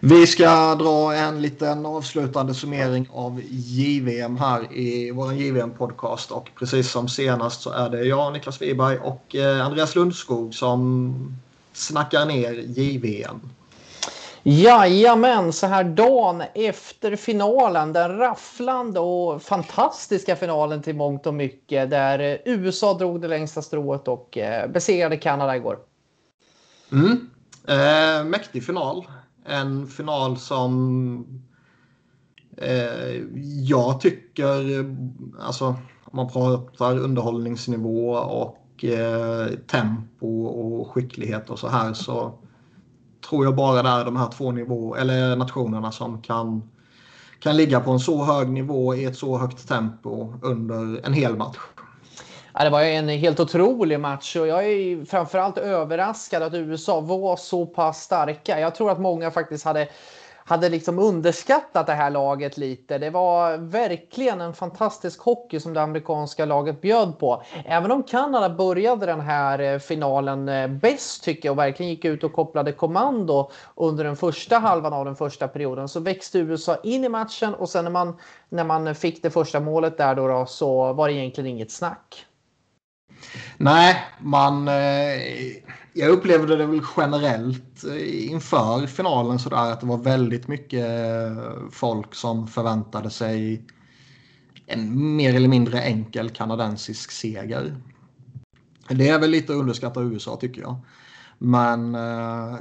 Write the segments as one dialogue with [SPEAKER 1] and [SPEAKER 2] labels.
[SPEAKER 1] Vi ska dra en liten avslutande summering av JVM här i vår JVM-podcast. Och precis som senast så är det jag, Niklas Wiberg och eh, Andreas Lundskog som snackar ner JVM.
[SPEAKER 2] Jajamän, så här dagen efter finalen, den rafflande och fantastiska finalen till mångt och mycket där eh, USA drog det längsta strået och eh, besegrade Kanada igår.
[SPEAKER 1] Mm. Eh, mäktig final en final som eh, jag tycker, alltså om man pratar underhållningsnivå och eh, tempo och skicklighet och så här så tror jag bara det är de här två nivå, eller nationerna som kan, kan ligga på en så hög nivå i ett så högt tempo under en hel match.
[SPEAKER 2] Ja, det var en helt otrolig match och jag är framförallt överraskad att USA var så pass starka. Jag tror att många faktiskt hade hade liksom underskattat det här laget lite. Det var verkligen en fantastisk hockey som det amerikanska laget bjöd på. Även om Kanada började den här eh, finalen eh, bäst tycker jag och verkligen gick ut och kopplade kommando under den första halvan av den första perioden så växte USA in i matchen och sen när man, när man fick det första målet där då, då så var det egentligen inget snack.
[SPEAKER 1] Nej, man... Eh, jag upplevde det väl generellt eh, inför finalen sådär att det var väldigt mycket eh, folk som förväntade sig en mer eller mindre enkel kanadensisk seger. Det är väl lite att underskatta USA tycker jag. Men eh,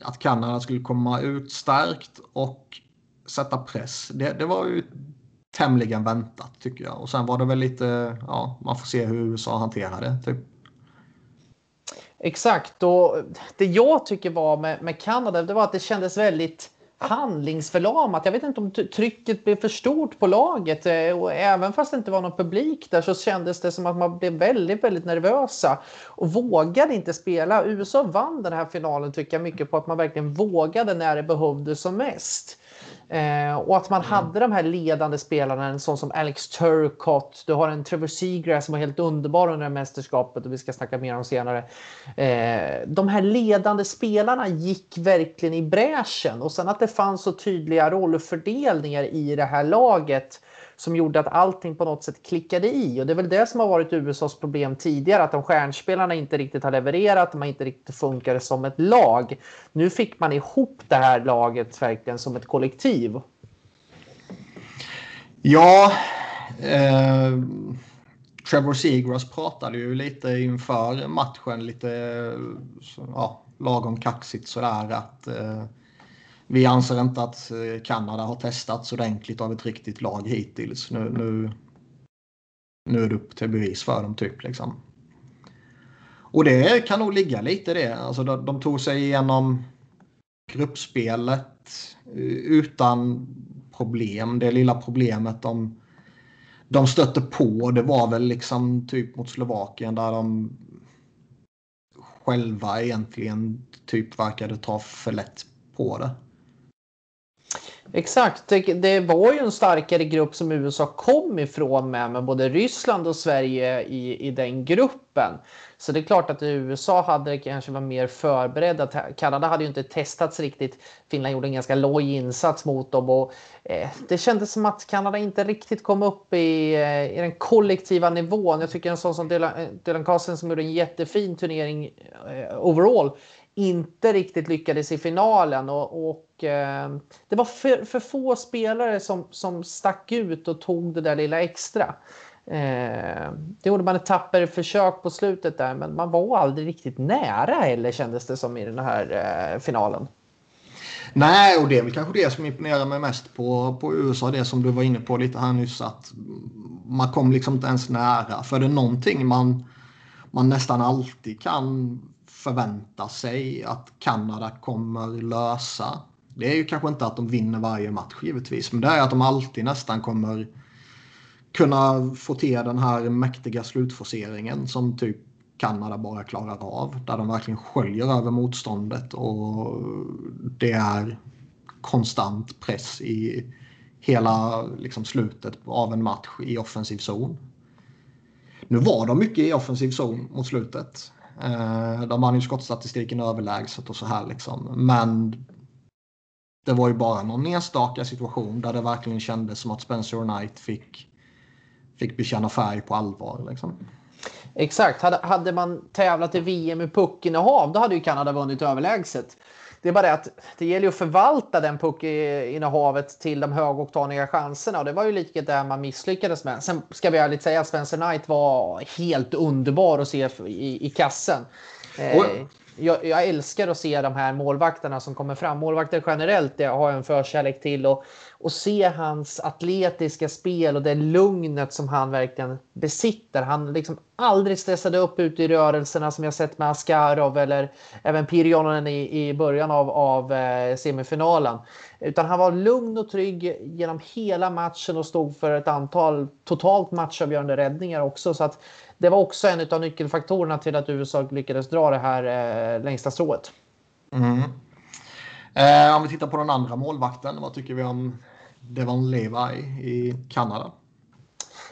[SPEAKER 1] att Kanada skulle komma ut starkt och sätta press, det, det var ju tämligen väntat tycker jag. Och sen var det väl lite, ja, man får se hur USA hanterar det. Typ.
[SPEAKER 2] Exakt, och det jag tycker var med, med Kanada, det var att det kändes väldigt handlingsförlamat. Jag vet inte om trycket blev för stort på laget eh, och även fast det inte var någon publik där så kändes det som att man blev väldigt, väldigt nervösa och vågade inte spela. USA vann den här finalen tycker jag mycket på att man verkligen vågade när det behövdes som mest. Eh, och att man mm. hade de här ledande spelarna, en sån som Alex Turcott. Du har en Trevor Seagrass som var helt underbar under det mästerskapet och vi ska snacka mer om senare. Eh, de här ledande spelarna gick verkligen i bräschen och sen att det fanns så tydliga rollfördelningar i det här laget som gjorde att allting på något sätt klickade i. Och det är väl det som har varit USAs problem tidigare, att de stjärnspelarna inte riktigt har levererat, de har inte riktigt funkat som ett lag. Nu fick man ihop det här laget verkligen som ett kollektiv.
[SPEAKER 1] Ja, eh, Trevor Seagrass pratade ju lite inför matchen, lite ja, lagom kaxigt sådär att eh, vi anser inte att eh, Kanada har testats ordentligt av ett riktigt lag hittills. Nu, nu, nu är det upp till bevis för dem typ. Liksom. Och det kan nog ligga lite i det. Alltså, de, de tog sig igenom gruppspelet eh, utan problem. Det lilla problemet de, de stötte på det var väl liksom typ mot Slovakien där de själva egentligen typ verkade ta för lätt på det.
[SPEAKER 2] Exakt, det, det, var ju en starkare grupp som USA kom ifrån med, med både Ryssland och Sverige i, i den gruppen. Så det är klart att USA hade kanske varit mer förberedda. Kanada hade ju inte testats riktigt. Finland gjorde en ganska låg insats mot dem och eh, det kändes som att Kanada inte riktigt kom upp i, eh, i den kollektiva nivån. Jag tycker en sån som Dylan, eh, Dylan Carlsen som gjorde en jättefin turnering eh, overall inte riktigt lyckades i finalen och, och eh, det var för, för, få spelare som, som stack ut och tog det där lilla extra. Eh, det gjorde man ett tapper försök på slutet där men man var aldrig riktigt nära heller kändes det som i den här eh, finalen.
[SPEAKER 1] Nej, och det är väl kanske det som imponerar mig mest på, på USA. Det som du var inne på lite här nyss. Att man kom liksom inte ens nära. För det är någonting man, man nästan alltid kan förvänta sig att Kanada kommer lösa. Det är ju kanske inte att de vinner varje match givetvis, men det är att de alltid nästan kommer kunna få till den här mäktiga slutforceringen som typ Kanada bara klarar av. Där de verkligen sköljer över motståndet och det är konstant press i hela liksom, slutet av en match i offensiv zon. Nu var de mycket i offensiv zon mot slutet. Eh, de vann ju skottstatistiken överlägset och så här liksom. Men det var ju bara någon enstaka situation där det verkligen kändes som att Spencer Knight fick, fick bekänna färg på allvar. Liksom.
[SPEAKER 2] Exakt. Hade, hade man tävlat i VM i puckinnehav då hade ju Kanada vunnit överlägset. Det är bara det att det gäller att förvalta den puckinnehavet till de högoktaniga chanserna och det var ju lite där man misslyckades med. Sen ska vi ärligt säga att Spencer Knight var helt underbar att se i, i kassen. Eh, jag, jag, älskar att se de här målvakterna som kommer fram. Målvakter generellt det har jag en förkärlek till. Och, och se hans atletiska spel och det lugnet som han verkligen besitter. Han liksom aldrig stressade upp ute i rörelserna som jag sett med Askarov eller även Pirjonen i, i början av, av eh, semifinalen. Utan han var lugn och trygg genom hela matchen och stod för ett antal totalt matchavgörande räddningar också. Så att det var också en av nyckelfaktorerna till att USA lyckades dra det här eh, längsta strået.
[SPEAKER 1] Mm. Eh, om vi tittar på den andra målvakten, vad tycker vi om Devon Levi i Kanada?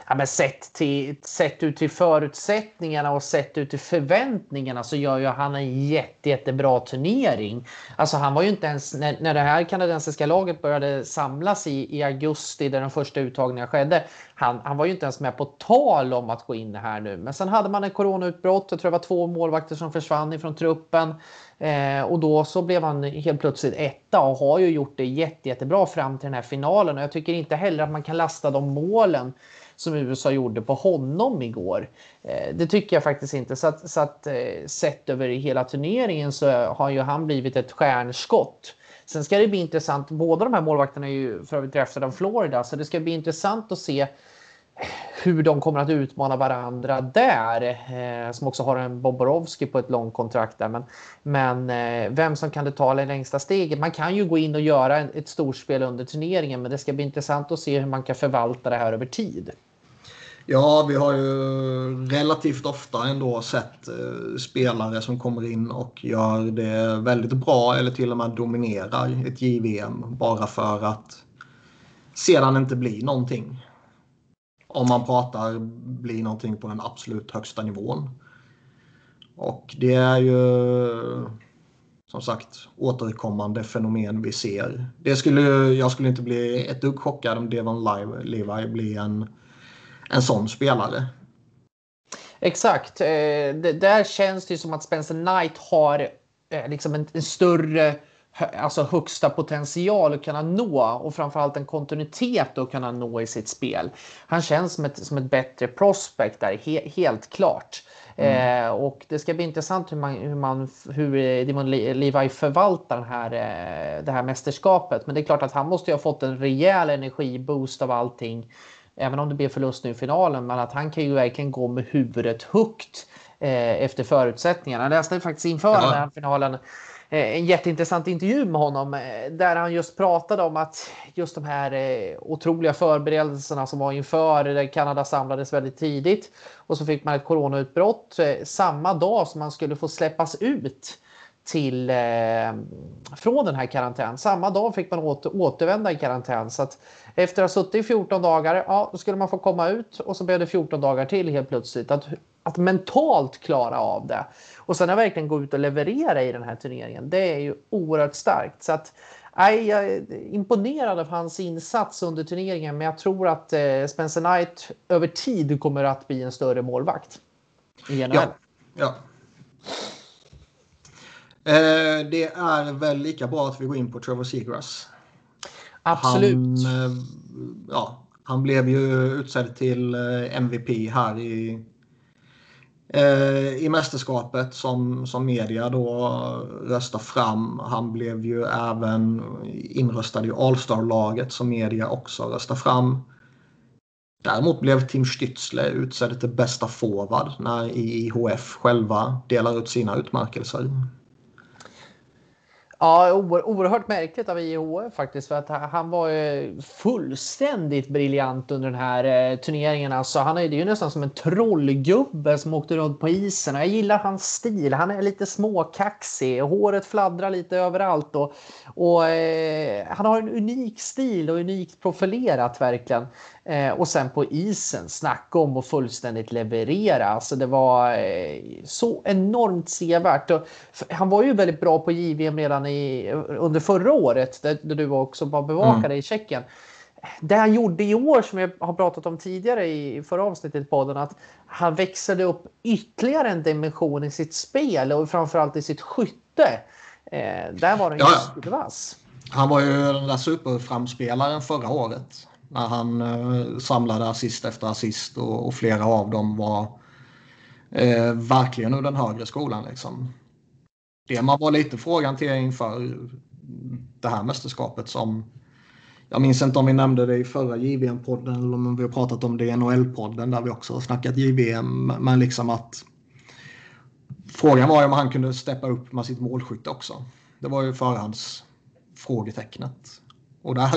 [SPEAKER 2] Ja, men sett, till, sett ut till förutsättningarna och sett ut till förväntningarna så gör ju han en jätte, jättebra turnering. Alltså han var ju inte ens, när, när det här kanadensiska laget började samlas i, i augusti där den första uttagningen skedde, han, han var ju inte ens med på tal om att gå in här nu. Men sen hade man ett coronautbrott, jag tror det var två målvakter som försvann ifrån truppen. Eh, och då så blev han helt plötsligt etta och har ju gjort det jätte, jättebra fram till den här finalen. Och jag tycker inte heller att man kan lasta de målen som USA gjorde på honom igår. Eh, det tycker jag faktiskt inte. Så att, så att eh, sett över hela turneringen så har ju han blivit ett stjärnskott. Sen ska det bli intressant. Båda de här målvakterna är ju för övrigt draftade av Florida, så det ska bli intressant att se hur de kommer att utmana varandra där. Eh, som också har en Boborowski på ett långt kontrakt där. Men, men eh, vem som kan ta det längsta steget. Man kan ju gå in och göra ett storspel under turneringen, men det ska bli intressant att se hur man kan förvalta det här över tid.
[SPEAKER 1] Ja, vi har ju relativt ofta ändå sett eh, spelare som kommer in och gör det väldigt bra eller till och med dominerar ett JVM bara för att sedan inte bli någonting om man pratar blir någonting på den absolut högsta nivån. Och det är ju som sagt återkommande fenomen vi ser. Det skulle, jag skulle inte bli ett dugg chockad om Devon Levi blir en, en sån spelare.
[SPEAKER 2] Exakt. Eh, det, där känns det som att Spencer Knight har eh, liksom en, en större alltså högsta potential att kunna nå och framförallt en kontinuitet att kunna nå i sitt spel. Han känns som ett, som ett bättre prospect där, he, helt klart. Mm. Eh, och det ska bli intressant hur, man, hur, man, hur Dimon Levi förvaltar den här, eh, det här mästerskapet. Men det är klart att han måste ha fått en rejäl energiboost av allting. Även om det blir förlust nu i finalen. Men att han kan ju verkligen gå med huvudet högt eh, efter förutsättningarna. Jag läste faktiskt inför ja. den här finalen Eh, en jätteintressant intervju med honom eh, där han just pratade om att just de här eh, otroliga förberedelserna som var inför där Kanada samlades väldigt tidigt och så fick man ett coronautbrott samma dag som man skulle få släppas ut till från den här karantän. Samma dag fick man åter, återvända i karantän så att efter att ha suttit i 14 dagar, ja, då skulle man få komma ut och så blev det 14 dagar till helt plötsligt. Att, att mentalt klara av det. Och sen att verkligen gå ut och leverera i den här turneringen. Det är ju oerhört starkt. Så att, nej, jag är imponerad av hans insats under turneringen. Men jag tror att eh, Spencer Knight över tid kommer att bli en större målvakt.
[SPEAKER 1] I NHL. Ja. ja. Eh, det är väl lika bra att vi går in på Trevor Seagrass.
[SPEAKER 2] Absolut.
[SPEAKER 1] Han, eh, ja, han blev ju utsedd till eh, MVP här i Eh, i mästerskapet som, som media då röstar fram. Han blev ju även inröstad i All-Star-laget som media också röstar fram. Däremot blev Tim Stützle utsedd till bästa forward när IHF själva delar ut sina utmärkelser.
[SPEAKER 2] Ja, oerhört märkligt av IHF faktiskt. För att han var ju fullständigt briljant under den här eh, turneringen. Alltså, han är, det är ju nästan som en trollgubbe som åkte runt på isen. Jag gillar hans stil. Han är lite småkaxig. Håret fladdrar lite överallt. Och, och eh, han har en unik stil och unikt profilerat verkligen. Eh, och sen på isen, snacka om att fullständigt leverera. Alltså det var eh, så enormt sevärt. Och, han var ju väldigt bra på JVM redan han i, under förra året, där, där du också var bevakade mm. i Tjeckien. Det han gjorde i år, som jag har pratat om tidigare i förra avsnittet i podden, att han växlade upp ytterligare en dimension i sitt spel och framförallt i sitt skytte. Eh, där var han ju ja, vass.
[SPEAKER 1] Han var ju den där superframspelaren förra året. När han eh, samlade assist efter assist och, och flera av dem var eh, verkligen ur den högre skolan. Liksom. Det man var lite frågan till inför det här mästerskapet som jag minns inte om vi nämnde det i förra JVM-podden eller om vi har pratat om det i NHL-podden där vi också har snackat JVM. Men liksom att frågan var ju om han kunde steppa upp med sitt målskytte också. Det var ju förhandsfrågetecknet. Och där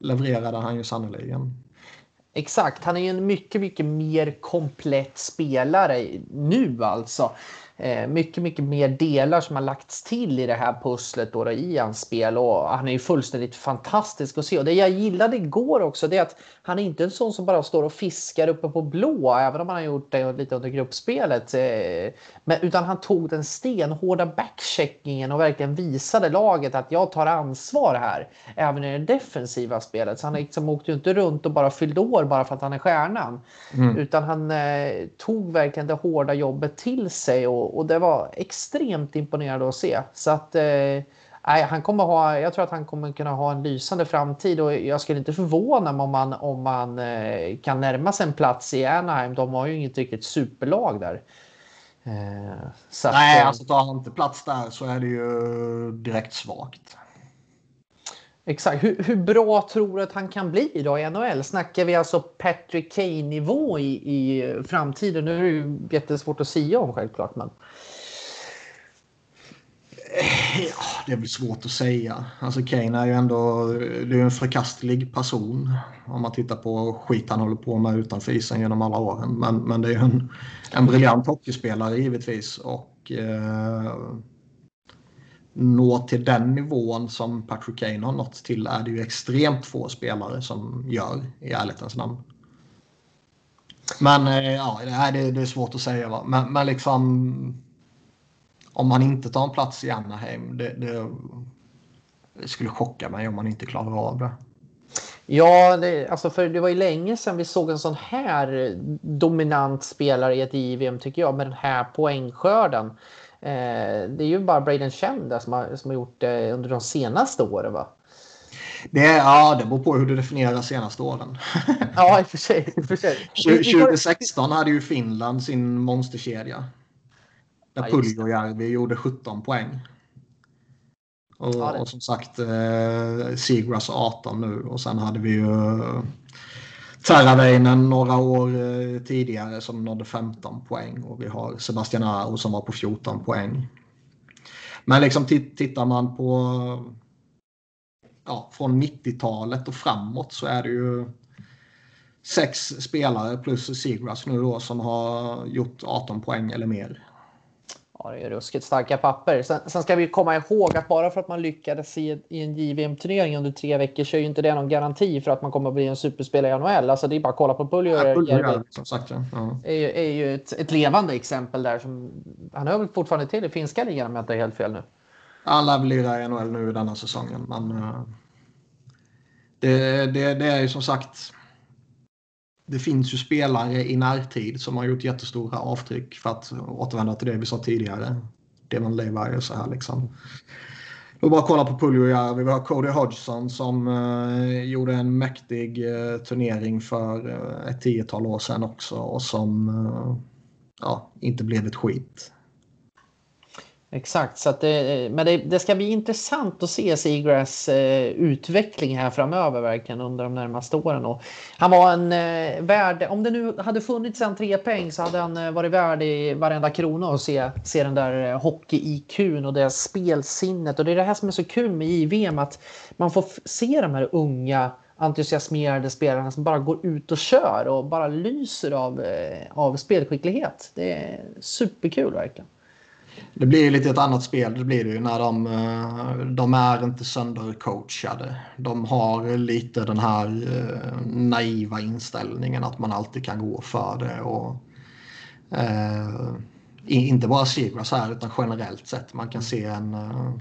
[SPEAKER 1] levererade han ju sannerligen.
[SPEAKER 2] Exakt, han är ju en mycket, mycket mer komplett spelare nu alltså mycket, mycket mer delar som har lagts till i det här pusslet då, då i hans spel och han är ju fullständigt fantastisk att se. Och det jag gillade igår också det är att han är inte en sån som bara står och fiskar uppe på blå, även om han har gjort det lite under gruppspelet. Eh, men, utan han tog den stenhårda backcheckingen och verkligen visade laget att jag tar ansvar här, även i det defensiva spelet. Så han liksom åkte ju inte runt och bara fyllde år bara för att han är stjärnan, mm. utan han eh, tog verkligen det hårda jobbet till sig och och, det var extremt imponerande att se. Så att eh, han kommer ha, jag tror att han kommer kunna ha en lysande framtid och jag skulle inte förvåna mig om man, om man eh, kan närma sig en plats i Anaheim. De har ju inget riktigt superlag där.
[SPEAKER 1] Eh, så Nej, att, alltså tar han inte plats där så är det ju direkt svagt.
[SPEAKER 2] Exakt. Hur, hur, bra tror du att han kan bli då i NHL? Snackar vi alltså Patrick Kane-nivå i, i framtiden? Nu är det ju jättesvårt att säga om självklart. Men...
[SPEAKER 1] Eh, ja, det är väl svårt att säga. Alltså Kane är ju ändå det är en förkastlig person om man tittar på skit han håller på med utanför isen genom alla åren. Men, men det är ju en, en briljant hockeyspelare givetvis. Och eh, nå till den nivån som Patrick Kane har nått till är det ju extremt få spelare som gör i ärlighetens namn. Men eh, ja, det är, det är svårt att säga. Va? Men, men liksom om man inte tar en plats i Anaheim, det, det, det skulle chocka mig om man inte klarar av det.
[SPEAKER 2] Ja, det, alltså för det var ju länge sedan vi såg en sån här dominant spelare i ett JVM tycker jag med den här poängskörden. Eh, det är ju bara Braden Chen som har, som har gjort det under de senaste åren va?
[SPEAKER 1] Det, ja, det beror på hur du definierar senaste åren.
[SPEAKER 2] ja, i och för sig. I för sig.
[SPEAKER 1] 2016 hade ju Finland sin monsterkedja. Där ja, Puljujärvi gjorde 17 poäng. Och, ja, och som sagt eh, Seagrass 18 nu och sen hade vi ju Taraveinen några år eh, tidigare som nådde 15 poäng och vi har Sebastian Aho som var på 14 poäng. Men liksom tittar man på ja, från 90-talet och framåt så är det ju sex spelare plus Sigras nu då som har gjort 18 poäng eller mer.
[SPEAKER 2] Ja, det är ruskigt starka papper. Sen, sen, ska vi komma ihåg att bara för att man lyckades i, i en JVM-turnering under tre veckor så är ju inte det någon garanti för att man kommer att bli en superspelare i NHL. Alltså det är bara att kolla på Puljujärvi. Ja, som sagt, ja. ja. är, ju, är ju ett, ett, levande exempel där. Som, han hör väl fortfarande till i finska ligan om jag inte är helt fel nu.
[SPEAKER 1] Lär väl lira i NHL nu denna säsongen. Men uh, det, det, det är ju som sagt det finns ju spelare i närtid som har gjort jättestora avtryck för att återvända till det vi sa tidigare. Devon Levi och så här liksom. Vi bara kolla på Puljujärvi. Vi har Cody Hodgson som uh, gjorde en mäktig uh, turnering för uh, ett tiotal år sedan också och som ja, inte blev ett skit.
[SPEAKER 2] Exakt, så att det, men det, det, ska bli intressant att se Seagrass eh, utveckling här framöver verkligen under de närmaste åren. Och han var en eh, värd, om det nu hade funnits en trepeng så hade han eh, varit värd i varenda krona och se, se den där eh, hockey-IQn och det spelsinnet. Och det är det här som är så kul med JVM att man får se de här unga entusiasmerade spelarna som bara går ut och kör och bara lyser av, eh, av spelskicklighet. Det är superkul verkligen.
[SPEAKER 1] Det blir lite ett annat spel. Det blir det ju när de, eh, de är inte söndercoachade. De har lite den här eh, naiva inställningen att man alltid kan gå för det. Och, eh, inte bara Seagrass här utan generellt sett. Man kan se en, eh,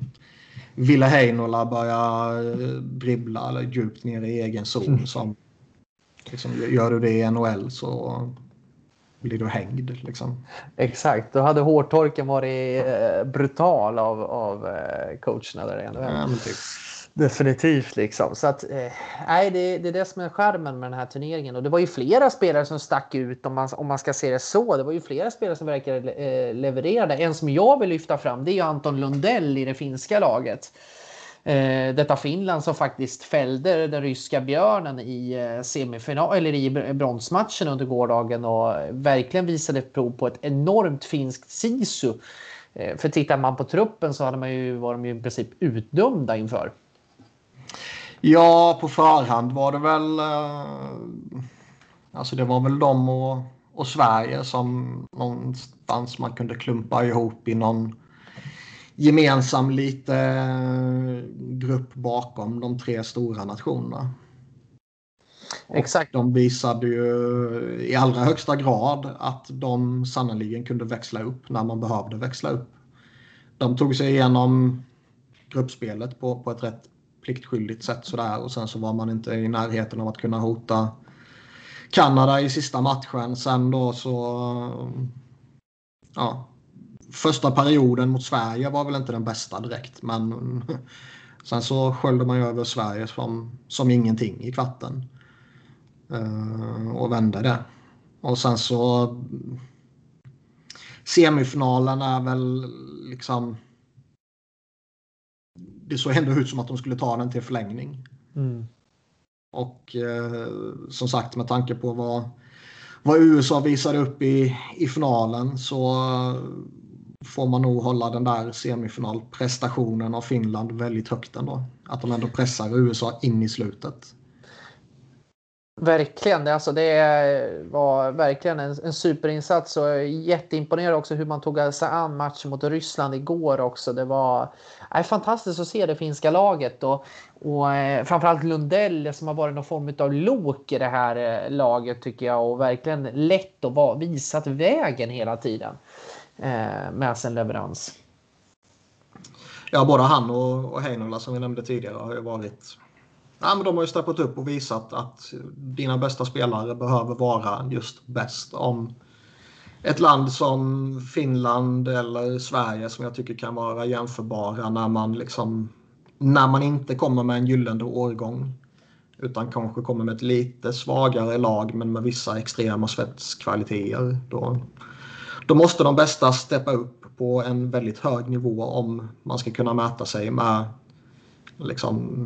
[SPEAKER 1] Ville Heinola börja eh, dribbla eller djupt ner i egen zon. Mm. Som, liksom, gör du det i NHL så blir du hängd. Liksom.
[SPEAKER 2] Exakt, då hade hårtorken varit eh, brutal av, av eh, coacherna där NHL. Ja, typ. Definitivt liksom. Så att, eh, nej, det, det är det som är skärmen med den här turneringen. Och det var ju flera spelare som stack ut om man, om man ska se det så. Det var ju flera spelare som verkade eh, leverera. En som jag vill lyfta fram det är ju Anton Lundell i det finska laget. Eh, detta Finland som faktiskt fällde den ryska björnen i eh, semifinal eller i bronsmatchen under gårdagen och verkligen visade prov på ett enormt finskt sisu. Eh, för tittar man på truppen så hade man ju, var de ju i princip utdömda inför.
[SPEAKER 1] Ja, på förhand var det väl... Eh, alltså det var väl de och, och Sverige som någonstans man kunde klumpa ihop i någon gemensam lite eh, grupp bakom de tre stora nationerna. Och Exakt. De visade ju i allra högsta grad att de sannoliken kunde växla upp när man behövde växla upp. De tog sig igenom gruppspelet på, på ett rätt pliktskyldigt sätt sådär och sen så var man inte i närheten av att kunna hota Kanada i sista matchen. Sen då så... Ja. Första perioden mot Sverige var väl inte den bästa direkt men sen så sköljde man ju över Sverige som, som ingenting i kvarten. Uh, och vände det. Och sen så semifinalen är väl liksom det såg ändå ut som att de skulle ta den till förlängning. Mm. Och eh, som sagt med tanke på vad, vad USA visade upp i, i finalen så får man nog hålla den där semifinalprestationen av Finland väldigt högt ändå. Att de ändå pressar USA in i slutet.
[SPEAKER 2] Verkligen, alltså det var verkligen en, en superinsats och jag är jätteimponerad också hur man tog sig an matchen mot Ryssland igår också. Det var är fantastiskt att se det finska laget och, och eh, framförallt Lundell som har varit någon form av lok i det här eh, laget tycker jag och verkligen lätt och var, visat vägen hela tiden Eh, med sin leverans.
[SPEAKER 1] Ja, både han och, och Heinola som vi nämnde tidigare har ju varit Ja, men de har ju steppat upp och visat att dina bästa spelare behöver vara just bäst. Om ett land som Finland eller Sverige som jag tycker kan vara jämförbara när man liksom när man inte kommer med en gyllene årgång utan kanske kommer med ett lite svagare lag men med vissa extrema spetskvaliteter. Då, då måste de bästa steppa upp på en väldigt hög nivå om man ska kunna mäta sig med liksom,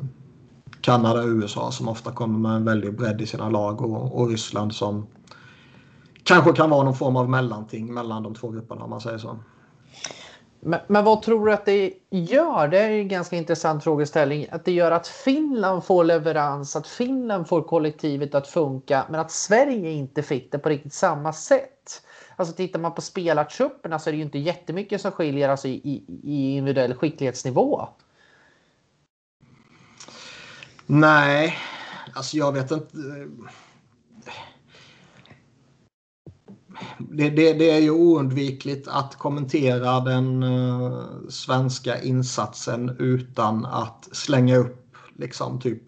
[SPEAKER 1] Kanada och USA som ofta kommer med en väldig bredd i sina lag och, och Ryssland som kanske kan vara någon form av mellanting mellan de två grupperna om man säger så.
[SPEAKER 2] Men, men, vad tror du att det gör? Det är en ganska intressant frågeställning. Att det gör att Finland får leverans, att Finland får kollektivet att funka, men att Sverige inte fick det på riktigt samma sätt. Alltså tittar man på spelartrupperna så alltså, är det ju inte jättemycket som skiljer alltså i, i, individuell skicklighetsnivå.
[SPEAKER 1] Nej, alltså jag vet inte det, det, det, är ju oundvikligt att kommentera den uh, svenska insatsen utan att slänga upp liksom typ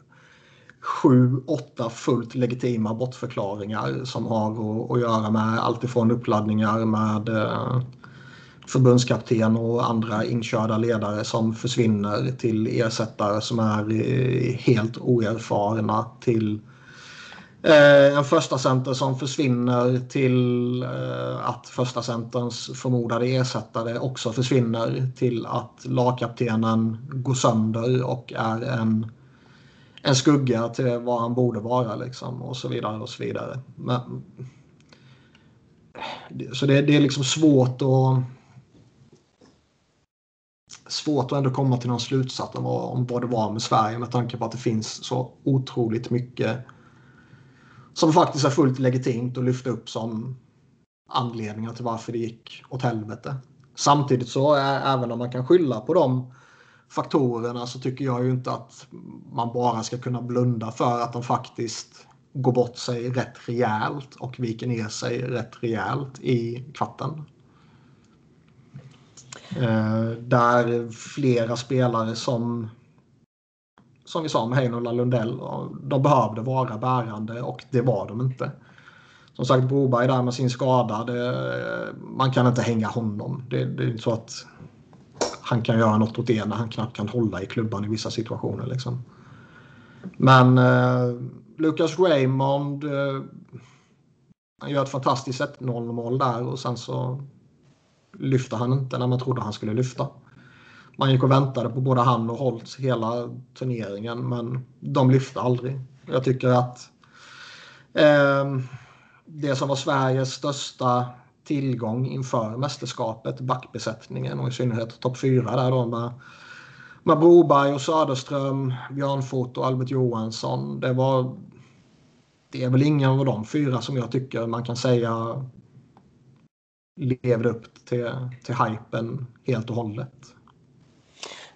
[SPEAKER 1] sju, åtta fullt legitima bortförklaringar som har att, att göra med alltifrån uppladdningar med eh, förbundskapten och andra inkörda ledare som försvinner till ersättare som är eh, helt oerfarna till Eh, en första center som försvinner till eh, att första centerns förmodade ersättare också försvinner till att lagkaptenen går sönder och är en, en skugga till vad han borde vara liksom och så vidare och så vidare. Men, så det, det är liksom svårt att svårt att ändå komma till någon slutsats om, om vad det var med Sverige med tanke på att det finns så otroligt mycket som faktiskt är fullt legitimt att lyfta upp som anledningar till varför det gick åt helvete. Samtidigt så är, även om man kan skylla på dem faktorerna så tycker jag ju inte att man bara ska kunna blunda för att de faktiskt går bort sig rätt rejält och viker ner sig rätt rejält i kvarten. Eh, där flera spelare som som vi sa med Heinola Lundell, de behövde vara bärande och det var de inte. Som sagt, Broberg där med sin skada, det, man kan inte hänga honom. Det, det är inte så att han kan göra något åt det när han knappt kan hålla i klubban i vissa situationer. Liksom. Men eh, Lucas Raymond eh, han gör ett fantastiskt 1-0 mål där och sen så Lyfte han inte när man trodde han skulle lyfta. Man gick och väntade på både han och Holtz hela turneringen men de lyfte aldrig. Jag tycker att eh, det som var Sveriges största tillgång inför mästerskapet, backbesättningen och i synnerhet topp 4 där då med, med Broberg och Söderström, Björnfot och Albert Johansson. Det var det är väl ingen av de fyra som jag tycker man kan säga levde upp till, till hypen helt och hållet.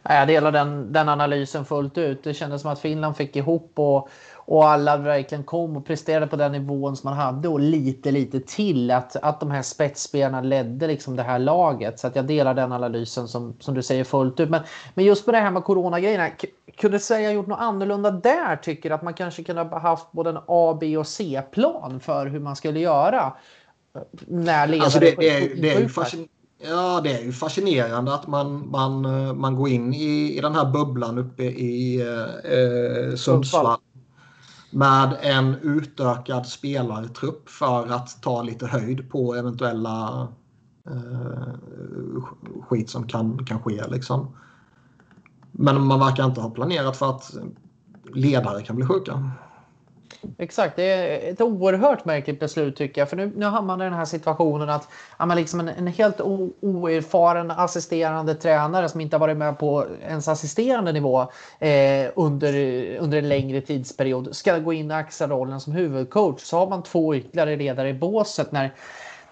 [SPEAKER 2] Jag delar den, den analysen fullt ut. Det kändes som att Finland fick ihop och, och alla verkligen kom och presterade på den nivån som man hade och lite, lite till. Att, att de här spetsspelarna ledde liksom det här laget. Så att jag delar den analysen som, som du säger fullt ut. Men, men just med det här med coronagrejerna. Kunde Sverige ha gjort något annorlunda där? Tycker att man kanske kunde ha haft både en A, B och C-plan för hur man skulle göra. När ledare
[SPEAKER 1] alltså det, det, är, det är ju Ja, det är ju fascinerande att man, man, man går in i, i den här bubblan uppe i eh, Sundsvall med en utökad spelartrupp för att ta lite höjd på eventuella eh, skit som kan, kan ske. Liksom. Men man verkar inte ha planerat för att ledare kan bli sjuka.
[SPEAKER 2] Exakt, det är ett oerhört märkligt beslut tycker jag. För nu, nu hamnar man i den här situationen att ja, liksom en, en helt o, oerfaren assisterande tränare som inte har varit med på ens assisterande nivå eh, under, under en längre tidsperiod ska gå in och axla rollen som huvudcoach. Så har man två ytterligare ledare i båset när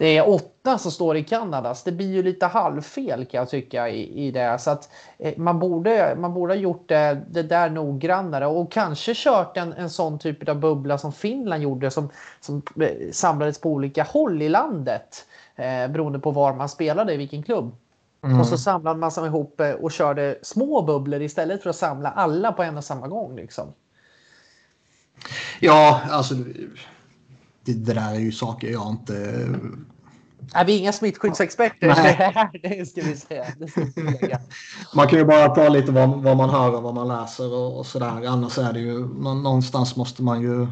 [SPEAKER 2] det är åtta som står i Kanada. Så det blir ju lite halvfel kan jag tycka i, i det. Så att eh, man, borde, man borde ha gjort det, det där noggrannare och kanske kört en, en sån typ av bubbla som Finland gjorde som, som eh, samlades på olika håll i landet eh, beroende på var man spelade i vilken klubb. Mm. Och så samlade man sig ihop eh, och körde små bubblor istället för att samla alla på en och samma gång. Liksom.
[SPEAKER 1] Ja, alltså det, det, där är ju saker jag inte...
[SPEAKER 2] Nej, vi är inga smittskyddsexperter. Nej. det ska vi säga.
[SPEAKER 1] man kan ju bara ta lite vad, vad man hör och vad man läser och, och sådär. Annars är det ju någonstans måste man ju...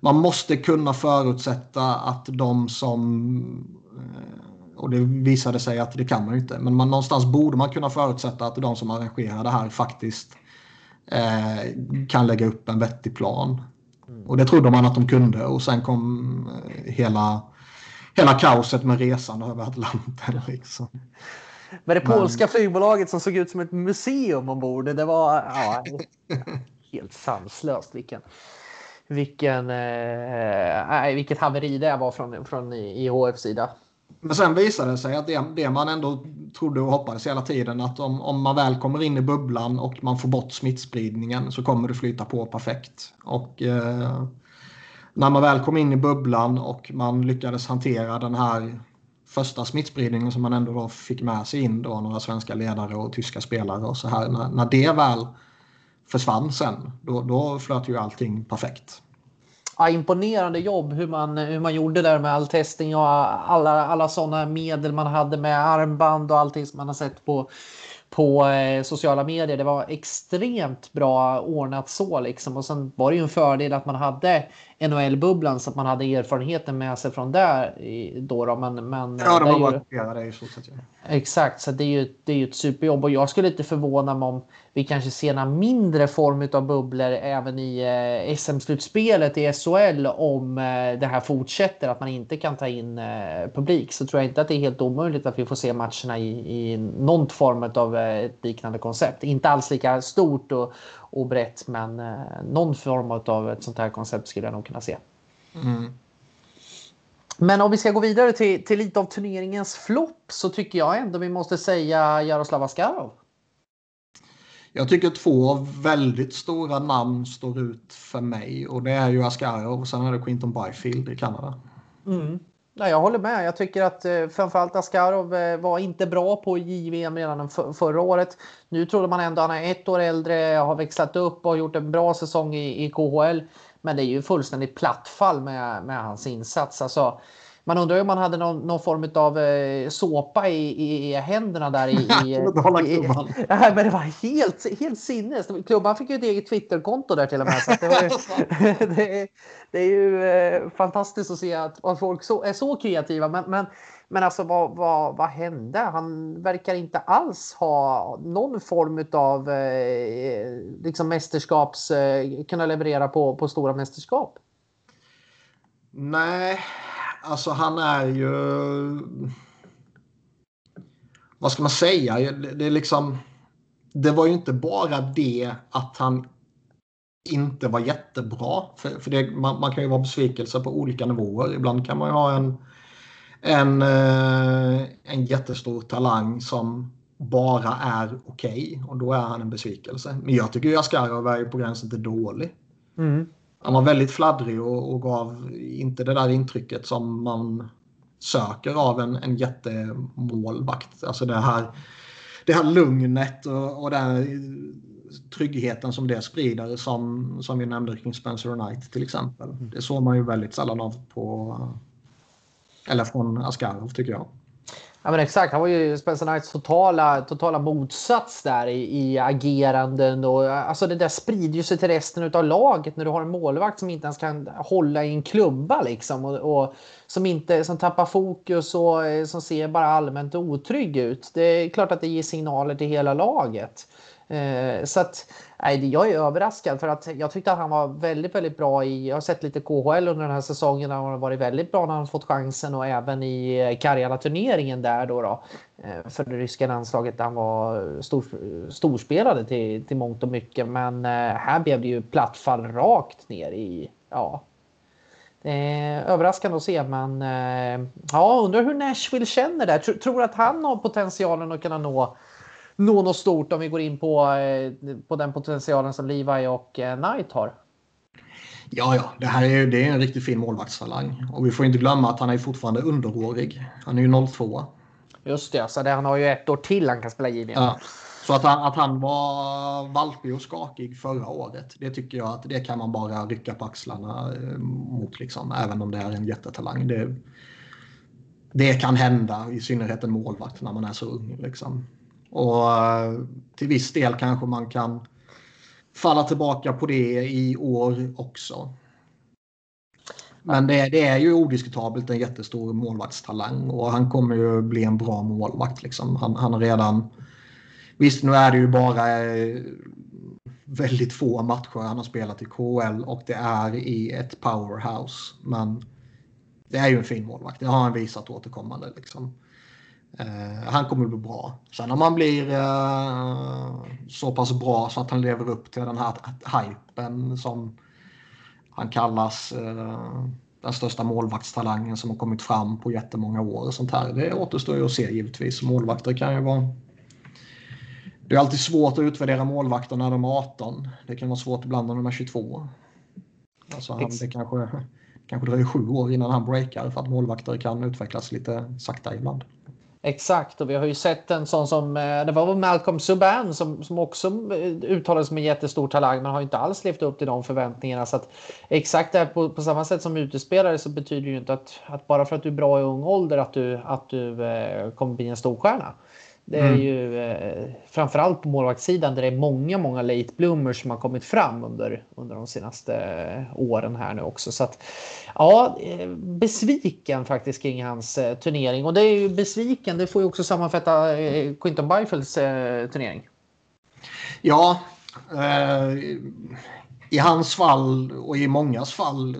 [SPEAKER 1] Man måste kunna förutsätta att de som... Eh, och det visade sig att det kan man ju inte. Men man, någonstans borde man kunna förutsätta att de som arrangerar det här faktiskt eh, kan lägga upp en vettig plan. Och det trodde man att de kunde och sen kom eh, hela, hela kaoset med resan över Atlanten. Liksom.
[SPEAKER 2] Men det polska Men... flygbolaget som såg ut som ett museum ombord, det var ja, helt sanslöst. Vilken, vilken, eh, vilket haveri det var från, från IHFs sida.
[SPEAKER 1] Men sen visade det sig att det, det, man ändå trodde och hoppades hela tiden att om, om man väl kommer in i bubblan och man får bort smittspridningen så kommer det flyta på perfekt. Och eh, när man väl kom in i bubblan och man lyckades hantera den här första smittspridningen som man ändå då fick med sig in då några svenska ledare och tyska spelare och så här. När, när det väl försvann sen då, då flöt ju allting perfekt
[SPEAKER 2] ja, imponerande jobb hur man, hur man gjorde där med all testning och alla, alla sådana medel man hade med armband och allting som man har sett på, på eh, sociala medier. Det var extremt bra ordnat så liksom. Och sen var det ju en fördel att man hade NHL-bubblan så att man hade erfarenheten med sig från där. Då, då. Men, men,
[SPEAKER 1] ja, de har varit det i stort sett.
[SPEAKER 2] Exakt, så det är ju, det är ju ett superjobb och jag skulle inte förvåna mig om vi kanske ser en mindre form av bubblor även i eh, SM-slutspelet i SHL om eh, det här fortsätter, att man inte kan ta in eh, publik. Så tror jag inte att det är helt omöjligt att vi får se matcherna i, i någon form av ett liknande koncept. Inte alls lika stort och, och brett, men eh, någon form av ett sånt här koncept skulle jag nog kunna se. Mm. Men om vi ska gå vidare till, till lite av turneringens flopp så tycker jag ändå vi måste säga Jaroslav Askarov.
[SPEAKER 1] Jag tycker två väldigt stora namn står ut för mig och det är ju Askarov och sen är det Quinton Byfield i Kanada.
[SPEAKER 2] Mm. Nej, jag håller med. Jag tycker att eh, framförallt Askarov eh, var inte bra på JVM redan för, förra året. Nu trodde man ändå att han är ett år äldre, har växlat upp och gjort en bra säsong i, i KHL. Men det är ju fullständigt plattfall med, med hans insats. Alltså, man undrar om man hade någon, någon form av eh, såpa i, i, i, händerna där. I, i, i, nej, men det var helt, helt sinnes. Klubban fick ju ett eget Twitterkonto där till och med. Så det, var, det, är, det, är ju eh, fantastiskt att se att, att folk så, är så kreativa. Men, men, men alltså vad, vad, vad hände? Han verkar inte alls ha någon form av eh, liksom mästerskaps... Eh, kunna leverera på, på stora mästerskap.
[SPEAKER 1] Nej, alltså han är ju... Vad ska man säga? Det, är liksom... Det var ju inte bara det att han inte var jättebra. För, för det, man, man, kan ju vara besvikelse på olika nivåer. Ibland kan man ju ha en, en, eh, en jättestor talang som bara är okej okay, och då är han en besvikelse. Men jag tycker ju Askarov är på gränsen till dålig. Mm han var väldigt fladdrig och, och, gav inte det där intrycket som man söker av en, en jättemålvakt. Alltså det här, det här lugnet och, och den tryggheten som det sprider som, som vi nämnde kring Spencer Knight till exempel. Det såg man ju väldigt sällan av på eller från Askarov tycker jag.
[SPEAKER 2] Ja men exakt, han var ju Spencer Knights totala, totala motsats där i, i ageranden och alltså det där sprider ju sig till resten av laget när du har en målvakt som inte ens kan hålla i en klubba liksom och, och som inte som tappar fokus och eh, som ser bara allmänt otrygg ut. Det är klart att det ger signaler till hela laget. Eh, så att nej, jag är överraskad för att jag tyckte att han var väldigt, väldigt bra i. Jag har sett lite KHL under den här säsongen. Han har varit väldigt bra när han fått chansen och även i eh, Karjala turneringen där då, då eh, för det ryska landslaget. Han var stor, storspelade till, till mångt och mycket, men eh, här blev det ju plattfall rakt ner i ja. Det är överraskande att se, men eh, ja, undrar hur Nashville känner där. Tror att han har potentialen att kunna nå nå något stort om vi går in på, eh, på den potentialen som Levi och eh, Knight har.
[SPEAKER 1] Ja, ja, det här är, det är en riktigt fin målvaktstalang. Och vi får inte glömma att han är fortfarande underårig. Han är ju 02.
[SPEAKER 2] Just det, så det, han har ju ett år till han kan spela JVM. Ja.
[SPEAKER 1] Så att han, att han var valpig och skakig förra året, det tycker jag att det kan man bara rycka på axlarna eh, mot. Liksom, även om det är en jättetalang. Det, det kan hända, i synnerhet en målvakt när man är så ung. Liksom. Och eh, till viss del kanske man kan falla tillbaka på det i år också. Men det, det, är ju odiskutabelt en jättestor målvaktstalang och han kommer ju bli en bra målvakt. Liksom. Han, han har redan... Visst, nu är det ju bara eh, väldigt få matcher han har spelat i KHL och det är i ett powerhouse. Men det är ju en fin målvakt. Det har han visat återkommande. Liksom. Eh, han kommer att bli bra. Sen om han blir eh, så pass bra så att han lever upp till den här hypen som han kallas eh, den största målvaktstalangen som har kommit fram på jättemånga år och sånt här. Det återstår ju att se givetvis. Målvakter kan ju vara det är alltid svårt att utvärdera målvakter när de är 18. Det kan vara svårt ibland när de är 22. Alltså han, det kanske, kanske dröjer sju år innan han breakar för att målvakter kan utvecklas lite sakta ibland.
[SPEAKER 2] Exakt, och vi har ju sett en sån som, eh, det var Malcolm Subban som, som också eh, uttalades som en jättestor talang men har inte alls levt upp till de förväntningarna. Så att exakt det här på, på samma sätt som utespelare så betyder det ju inte att, att bara för att du är bra i ung ålder att du, att du eh, kommer bli en storstjärna. Det är mm. ju eh, framförallt på målvaktssidan där det är många, många late bloomers som har kommit fram under, under de senaste eh, åren här nu också. Så att ja, eh, besviken faktiskt kring hans eh, turnering och det är ju besviken. Det får ju också sammanfatta eh, Quinton Byfields eh, turnering.
[SPEAKER 1] Ja, i hans fall och i mångas fall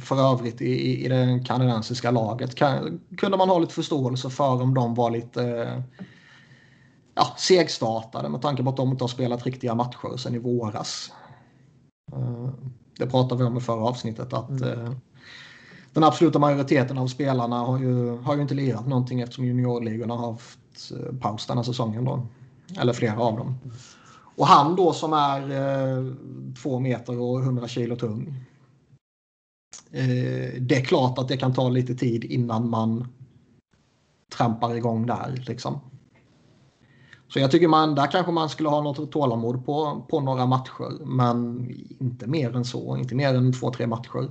[SPEAKER 1] för övrigt i, i det kanadensiska laget kan, kunde man ha lite förståelse för om de var lite ja, segstartade med tanke på att de inte har spelat riktiga matcher sedan i våras. Eh, det pratade vi om i förra avsnittet att mm. Eh, den absoluta majoriteten av spelarna har ju, har ju inte lirat någonting eftersom juniorligorna har haft eh, paus den här säsongen. Då. Eller flera av dem. Och han då som är eh, två meter och 100 kilo tung. Eh, det är klart att det kan ta lite tid innan man trampar igång där. Liksom. Så jag tycker man, där kanske man skulle ha något tålamod på, på några matcher. Men inte mer än så. Inte mer än två, tre matcher.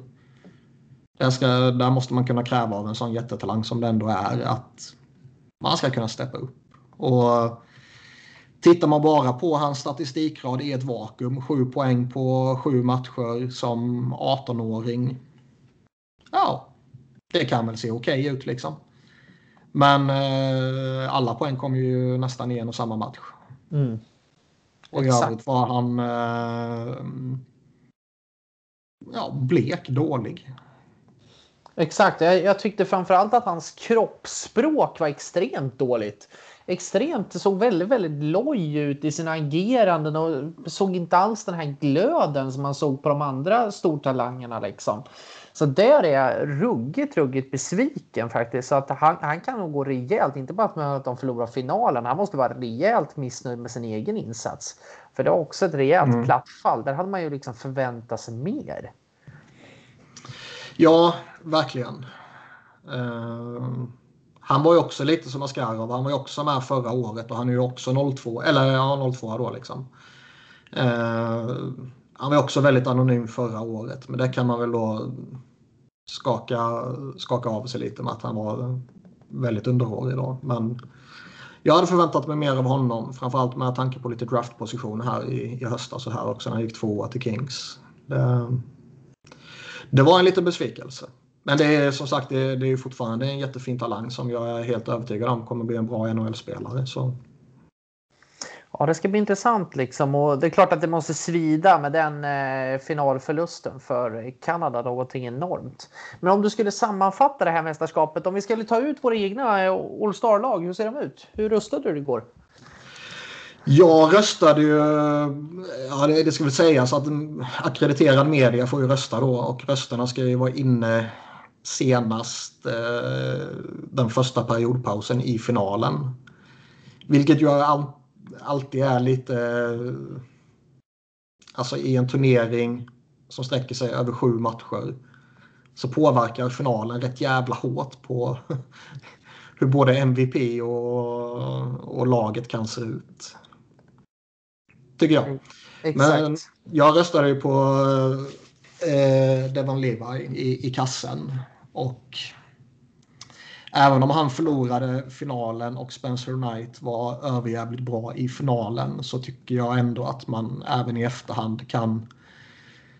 [SPEAKER 1] Där, ska, där måste man kunna kräva av en sån jättetalang som det ändå är att man ska kunna steppa upp. Och Tittar man bara på hans statistikrad i ett vakuum, sju poäng på sju matcher som 18-åring. Ja, det kan väl se okej okay ut liksom. Men eh, alla poäng kom ju nästan i en och samma match. Mm. Och i övrigt var han eh, ja, blek, dålig.
[SPEAKER 2] Exakt, jag, jag tyckte framförallt att hans kroppsspråk var extremt dåligt extremt, såg väldigt, väldigt loj ut i sina ageranden och såg inte alls den här glöden som man såg på de andra stortalangerna liksom. Så där är jag ruggigt, ruggigt besviken faktiskt. Så att han, han kan nog gå rejält, inte bara med att de förlorar finalen, han måste vara rejält missnöjd med sin egen insats. För det var också ett rejält mm. platt fall. Där hade man ju liksom förväntat sig mer.
[SPEAKER 1] Ja, verkligen. Uh, han var ju också lite som Askarov. Han var ju också med förra året och han är ju också 02, eller ja 02 då liksom. Uh, han var också väldigt anonym förra året, men det kan man väl då skaka, skaka av sig lite med att han var väldigt underhårig då. Men jag hade förväntat mig mer av honom, framförallt med tanke på lite draftposition här i, i höstas alltså och här också när han gick tvåa till Kings. Det, det var en liten besvikelse. Men det är som sagt det, det är fortfarande en jättefin talang som jag är helt övertygad om kommer bli en bra NHL-spelare. Så.
[SPEAKER 2] Ja, det ska bli intressant liksom och det är klart att det måste svida med den eh, finalförlusten för Kanada någonting enormt. Men om du skulle sammanfatta det här mästerskapet, om vi skulle ta ut våra egna eh, All Star-lag, hur ser de ut? Hur röstade du igår?
[SPEAKER 1] Jag röstade ju, eh, ja det, det ska väl sägas att akkrediterad media får ju rösta då och rösterna ska ju vara inne senast eh, den första periodpausen i finalen. Vilket ju allt alltid är lite... Alltså i en turnering som sträcker sig över sju matcher så påverkar finalen rätt jävla hårt på hur både MVP och, och laget kan se ut. Tycker jag. Mm, exakt. Men jag röstade ju på eh, Devon Levi i, i kassen. Och även om han förlorade finalen och Spencer Knight var överjävligt bra i finalen så tycker jag ändå att man även i efterhand kan,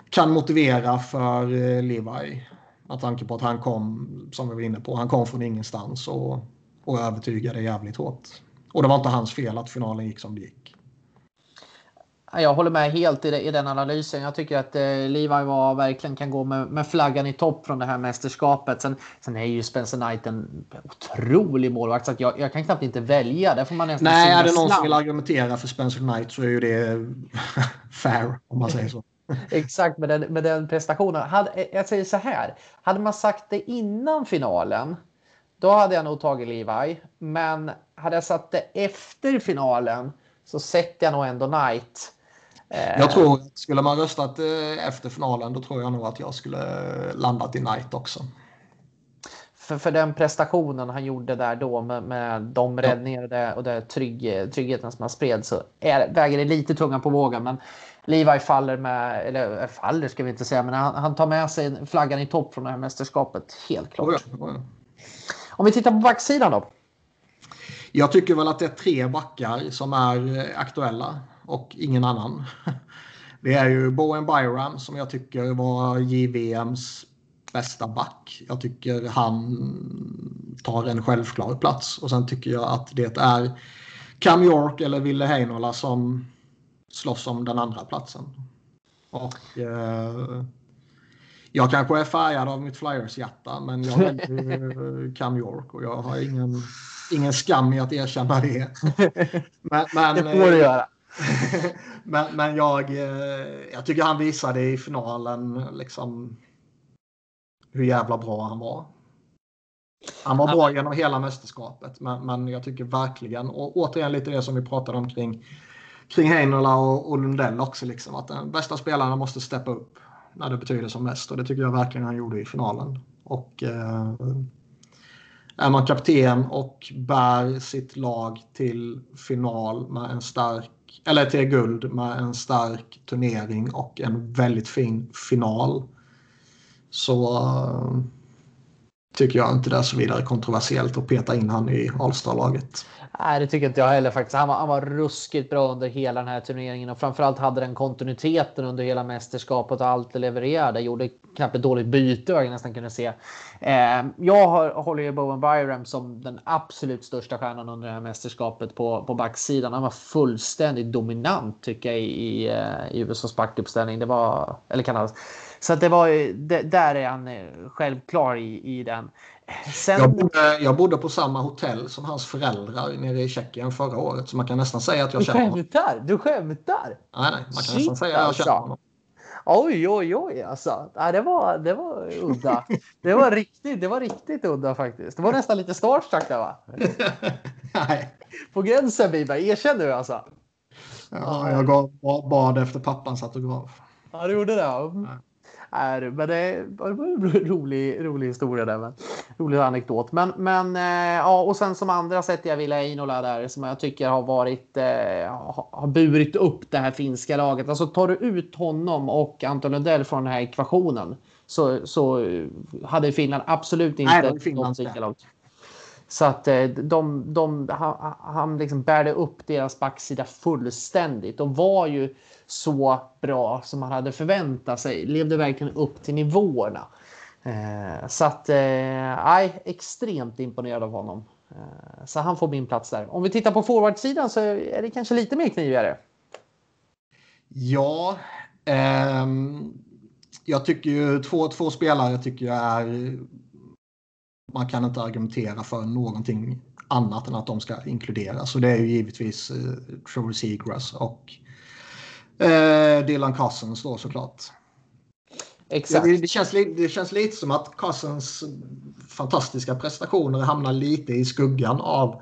[SPEAKER 1] kan motivera för eh, Levi. Med tanke på att han kom, som vi var inne på, han kom från ingenstans och, och övertygade jävligt hårt. Och det var inte hans fel att finalen gick som det gick.
[SPEAKER 2] Jag håller med helt i, i den analysen. Jag tycker att eh, Levi var, verkligen kan gå med, med, flaggan i topp från det här mästerskapet. Sen, sen är ju Spencer Knight en otrolig målvakt så jag, jag, kan knappt inte välja. Där får man nästan
[SPEAKER 1] Nej, är det någon som vill argumentera för Spencer Knight så är ju det fair om man säger så.
[SPEAKER 2] Exakt med den, med den prestationen. Hade, jag säger så här. Hade man sagt det innan finalen då hade jag nog tagit Levi. Men hade jag satt det efter finalen så sätter jag nog ändå Knight.
[SPEAKER 1] Jag tror, skulle man röstat eh, efter finalen då tror jag nog att jag skulle landat i Knight också.
[SPEAKER 2] För, för den prestationen han gjorde där då med, med de räddningar och, det, och det trygg, tryggheten som han spred så är, väger det lite tunga på vågen. Men Levi faller med, eller eh, faller ska vi inte säga, men han, han tar med sig flaggan i topp från det här mästerskapet. Helt klart. Oh ja, oh ja. Om vi tittar på backsidan då.
[SPEAKER 1] Jag tycker väl att det är tre backar som är eh, aktuella och ingen annan. Det är ju Bowen Byram som jag tycker var JVMs bästa back. Jag tycker han tar en självklar plats och sen tycker jag att det är Cam York eller Ville Heinola som slåss om den andra platsen. Och eh, jag kanske är färgad av mitt Flyers-hjärta men jag väljer Cam York och jag har ingen, ingen skam i att erkänna det.
[SPEAKER 2] Men, men, det får du göra.
[SPEAKER 1] men, men jag, eh, jag tycker han visade i finalen liksom hur jävla bra han var. Han var bra genom hela mästerskapet, men, men jag tycker verkligen, och återigen lite det som vi pratade om kring, kring Heinola och, och Lundell också, liksom, att den bästa spelarna måste steppa upp. när det betyder som mest och det tycker jag verkligen han gjorde i finalen. Och eh, är man kapten och bär sitt lag till final med en stark eller till guld med en stark turnering och en väldigt fin final. Så eh, tycker jag inte det är så vidare kontroversiellt att peta in han i Alstra-laget.
[SPEAKER 2] Nej, det tycker inte jag heller faktiskt. Han var, han var ruskigt bra under hela den här turneringen och framförallt hade den kontinuiteten under hela mästerskapet och allt det levererade. Gjorde knappt ett dåligt byte vad jag nästan kunde se. Eh, jag har, håller ju Bowen Byram som den absolut största stjärnan under det här mästerskapet på, på backsidan. Han var fullständigt dominant tycker jag i, i, eh, i USAs backuppställning. Det var, eller Kanadas. Så det var, det, där är han eh, självklar i, i den.
[SPEAKER 1] Sen... Jag, bodde, jag bodde på samma hotell som hans föräldrar nere i Tjeckien förra året. Så man kan nästan säga att jag känner
[SPEAKER 2] honom. Du skämtar? Du skämtar?
[SPEAKER 1] Nej, nej. Man kan Shit, nästan säga att jag känner alltså. honom.
[SPEAKER 2] Oj, oj, oj alltså. Ja, det, var, det var udda. Det var riktigt, det var riktigt udda faktiskt. Det var nästan lite starstruck där va?
[SPEAKER 1] nej.
[SPEAKER 2] På gränsen Biberg, erkänner du alltså?
[SPEAKER 1] Ja, jag gav bad efter pappans autograf.
[SPEAKER 2] Ja, du gjorde det? Ja. Är. Men det var en rolig, rolig historia där. Men, rolig anekdot. Men, men eh, ja, och sen som andra sätter jag Ville Einola där som jag tycker har varit eh, har burit upp det här finska laget. Alltså tar du ut honom och Anton Lundell från den här ekvationen så, så hade Finland absolut inte
[SPEAKER 1] Nej, Finland
[SPEAKER 2] lag. Så att eh, de, de, han, han liksom bärde upp deras backsida fullständigt. De var ju så bra som man hade förväntat sig. Levde verkligen upp till nivåerna. Eh, så att, eh, extremt imponerad av honom. Eh, så han får min plats där. Om vi tittar på forwardsidan så är det kanske lite mer knivigare.
[SPEAKER 1] Ja, ehm, jag tycker ju två, två spelare tycker jag är man kan inte argumentera för någonting annat än att de ska inkluderas. Så det är ju givetvis eh, Trevor Seagrass och eh, Dylan Cousins då såklart.
[SPEAKER 2] Exakt.
[SPEAKER 1] Det, det, känns, det känns lite som att Cousins fantastiska prestationer hamnar lite i skuggan av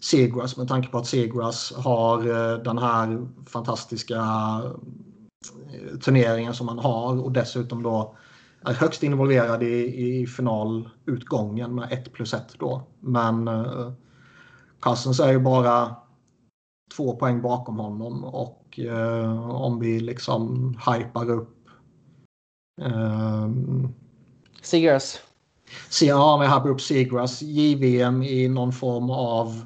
[SPEAKER 1] Seagrass med tanke på att Seagrass har eh, den här fantastiska eh, turneringen som han har och dessutom då är högst involverad i, i finalutgången med 1 plus 1 då. Men eh, Cousins är ju bara två poäng bakom honom och eh, om vi liksom hypar upp
[SPEAKER 2] eh, Seagrass.
[SPEAKER 1] Ja, om vi hypar upp Seagrass, JVM i någon form av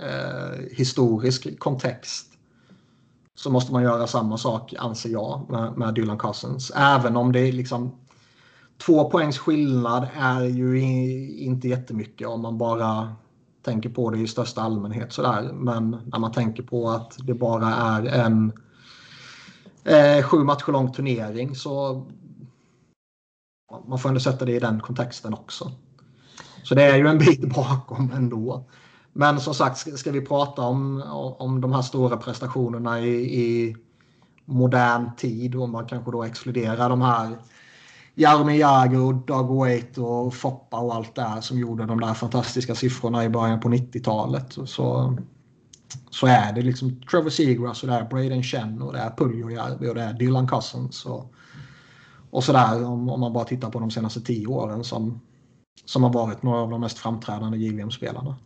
[SPEAKER 1] eh, historisk kontext så måste man göra samma sak, anser jag, med, med Dylan Cousins. Även om det är liksom två poängs skillnad är ju inte jättemycket om man bara tänker på det i största allmänhet. Sådär. Men när man tänker på att det bara är en eh, sju matcher lång turnering så man får ändå sätta det i den kontexten också. Så det är ju en bit bakom ändå. Men som sagt, ska vi prata om, om de här stora prestationerna i, i modern tid och man kanske då exkluderar de här Jaromir Jagr och Doug Waite och Foppa och allt det här som gjorde de där fantastiska siffrorna i början på 90-talet. Så, så är det liksom Trevor Seagrass och det är Braden Chen och det är Puljojärvi och det är Dylan Cousins och, och sådär om, om man bara tittar på de senaste tio åren som, som har varit några av de mest framträdande JVM-spelarna.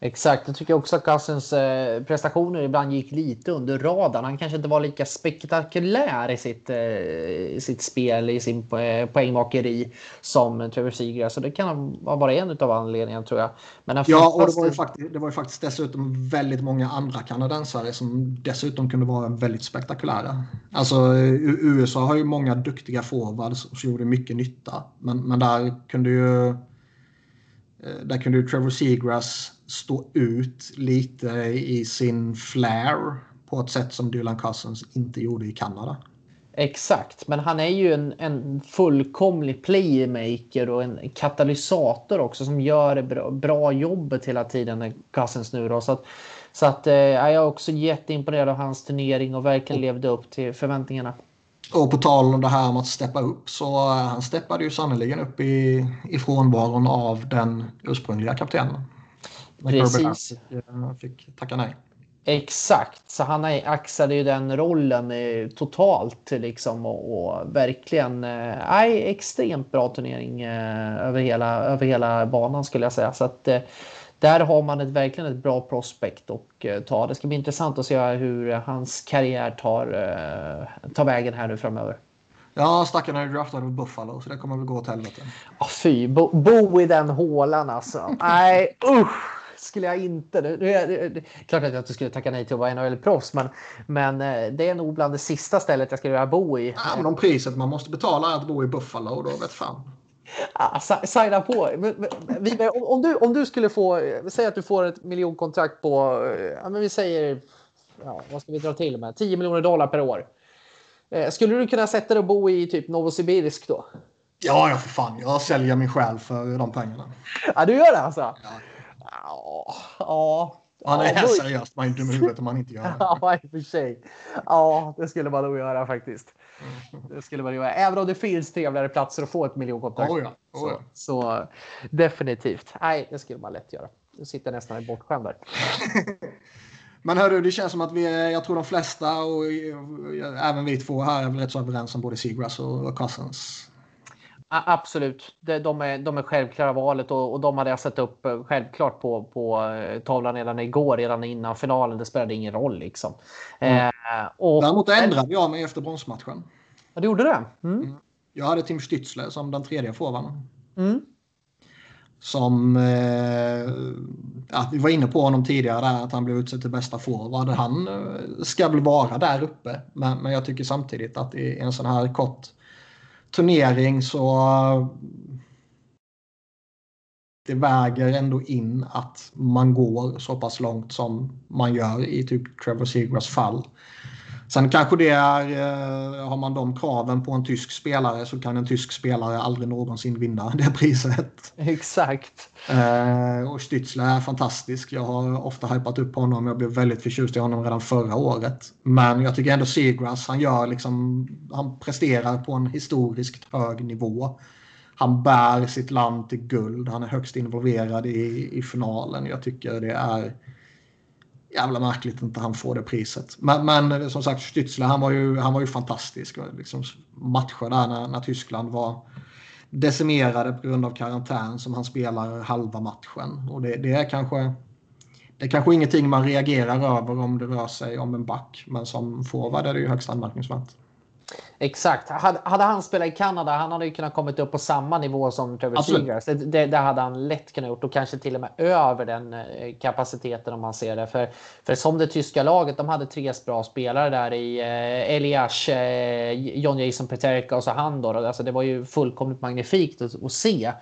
[SPEAKER 2] Exakt, jag tycker också att Cousins eh, prestationer ibland gick lite under radarn. Han kanske inte var lika spektakulär i sitt, eh, i sitt spel, i sin eh, poängmakeri som Trevor Seagrass. Så det kan vara en av anledningarna tror jag.
[SPEAKER 1] Men ja, och det var, ju faktiskt, det var ju faktiskt dessutom väldigt många andra kanadensare som dessutom kunde vara väldigt spektakulära. Alltså USA har ju många duktiga forwards som gjorde mycket nytta. Men, men där kunde ju eh, där kunde ju Trevor Seagrass stå ut lite i sin flair på ett sätt som Dylan Cousins inte gjorde i Kanada.
[SPEAKER 2] Exakt, men han är ju en, en fullkomlig playmaker och en katalysator också som gör bra, bra jobbet hela tiden, Cousins nu då. Så att, så att eh, jag är också jätteimponerad av hans turnering och verkligen levde upp till förväntningarna.
[SPEAKER 1] Och på tal om det här om att steppa upp så eh, han steppade ju sannerligen upp i, i frånvaron av den ursprungliga kaptenen.
[SPEAKER 2] Precis.
[SPEAKER 1] Fick tacka nej.
[SPEAKER 2] Exakt, så han axade ju den rollen eh, totalt liksom och, och verkligen eh, nej, extremt bra turnering eh, över, hela, över hela banan skulle jag säga. Så att, där har man ett, verkligen ett bra prospect och ta. Det ska bli intressant att se hur hans karriär tar, tar vägen här nu framöver.
[SPEAKER 1] Ja, stackarn är ju draftad av Buffalo så det kommer väl gå åt helvete.
[SPEAKER 2] Oh, fy, bo, bo i den hålan alltså. Nej, usch! Skulle jag inte. Det, det, det, det, klart att jag inte skulle tacka nej till att vara NHL-proffs, men, men eh, det är nog bland det sista stället jag skulle vilja bo i.
[SPEAKER 1] Ja, men om priset man måste betala är att bo i Buffalo, då vet fan.
[SPEAKER 2] Ah, signa på. Vi, om, du, om du skulle få, säg att du får ett miljonkontrakt på, eh, ja, men vi säger, ja, vad ska vi dra till med, 10 miljoner dollar per år. Eh, skulle du kunna sätta dig och bo i typ Novosibirsk då?
[SPEAKER 1] Ja, ja för fan. Jag säljer min själ för de pengarna.
[SPEAKER 2] Ja, du gör det alltså? Ja.
[SPEAKER 1] Ja. ja. Han är ja, seriöst, man är dum i huvudet om man inte gör det.
[SPEAKER 2] Ja, i och för sig. Ja, det skulle man nog göra faktiskt. Det skulle man göra. Även om det finns trevligare platser att få ett miljonkontrakt.
[SPEAKER 1] Oh ja, oh
[SPEAKER 2] ja. Så, så, definitivt. Nej, det skulle man lätt göra. Du sitter nästan i bortskämd där.
[SPEAKER 1] Men hörru, det känns som att vi är, jag tror de flesta och även vi två här är väl rätt så överens om både Seagrass och Cousins.
[SPEAKER 2] Absolut, de är, de är självklara valet och, och de hade jag satt upp eh, självklart på, på eh, tavlan redan igår, redan innan finalen. Det spelade ingen roll liksom.
[SPEAKER 1] Mm. Eh, och, Däremot ändrade jag mig efter bronsmatchen.
[SPEAKER 2] Ja, du gjorde det? Mm.
[SPEAKER 1] Mm. Jag hade Tim Stützle som den tredje forwarden. Mm. Som, eh, ja, vi var inne på honom tidigare där, att han blev utsedd till bästa forward. Han eh, ska väl vara där uppe, men, men jag tycker samtidigt att i en sån här kort turnering så eh, det väger ändå in att man går så pass långt som man gör i typ Trevor Segras fall. Sen kanske det är, eh, har man de kraven på en tysk spelare så kan en tysk spelare aldrig någonsin vinna det priset.
[SPEAKER 2] Exakt.
[SPEAKER 1] Eh, och Stützle är fantastisk. Jag har ofta hypat upp honom. Jag blev väldigt förtjust i honom redan förra året. Men jag tycker ändå Seagrass, han gör liksom, han presterar på en historiskt hög nivå. Han bär sitt land till guld. Han är högst involverad i, i finalen. Jag tycker det är jävla märkligt att inte han får det priset. Men, men eh, som sagt, Stützle han var ju, han var ju fantastisk. Liksom matcher där när, när Tyskland var decimerade på grund av karantän som han spelar halva matchen. Och det, det, är kanske det är kanske ingenting man reagerar över om det rör sig om en back. Men som forward är det ju högst anmärkningsvärt.
[SPEAKER 2] Exakt. Hade, hade han spelat i Kanada, han hade ju kunnat kommit upp på samma nivå som Trevor Seagrass. Det, det, det, hade han lätt kunnat gjort och kanske till och med över den eh, kapaciteten om man ser det. För, för som det tyska laget, de hade tre bra spelare där i eh, Elias, eh, John Jason Peterka och så han då. Alltså det var ju fullkomligt magnifikt att, att se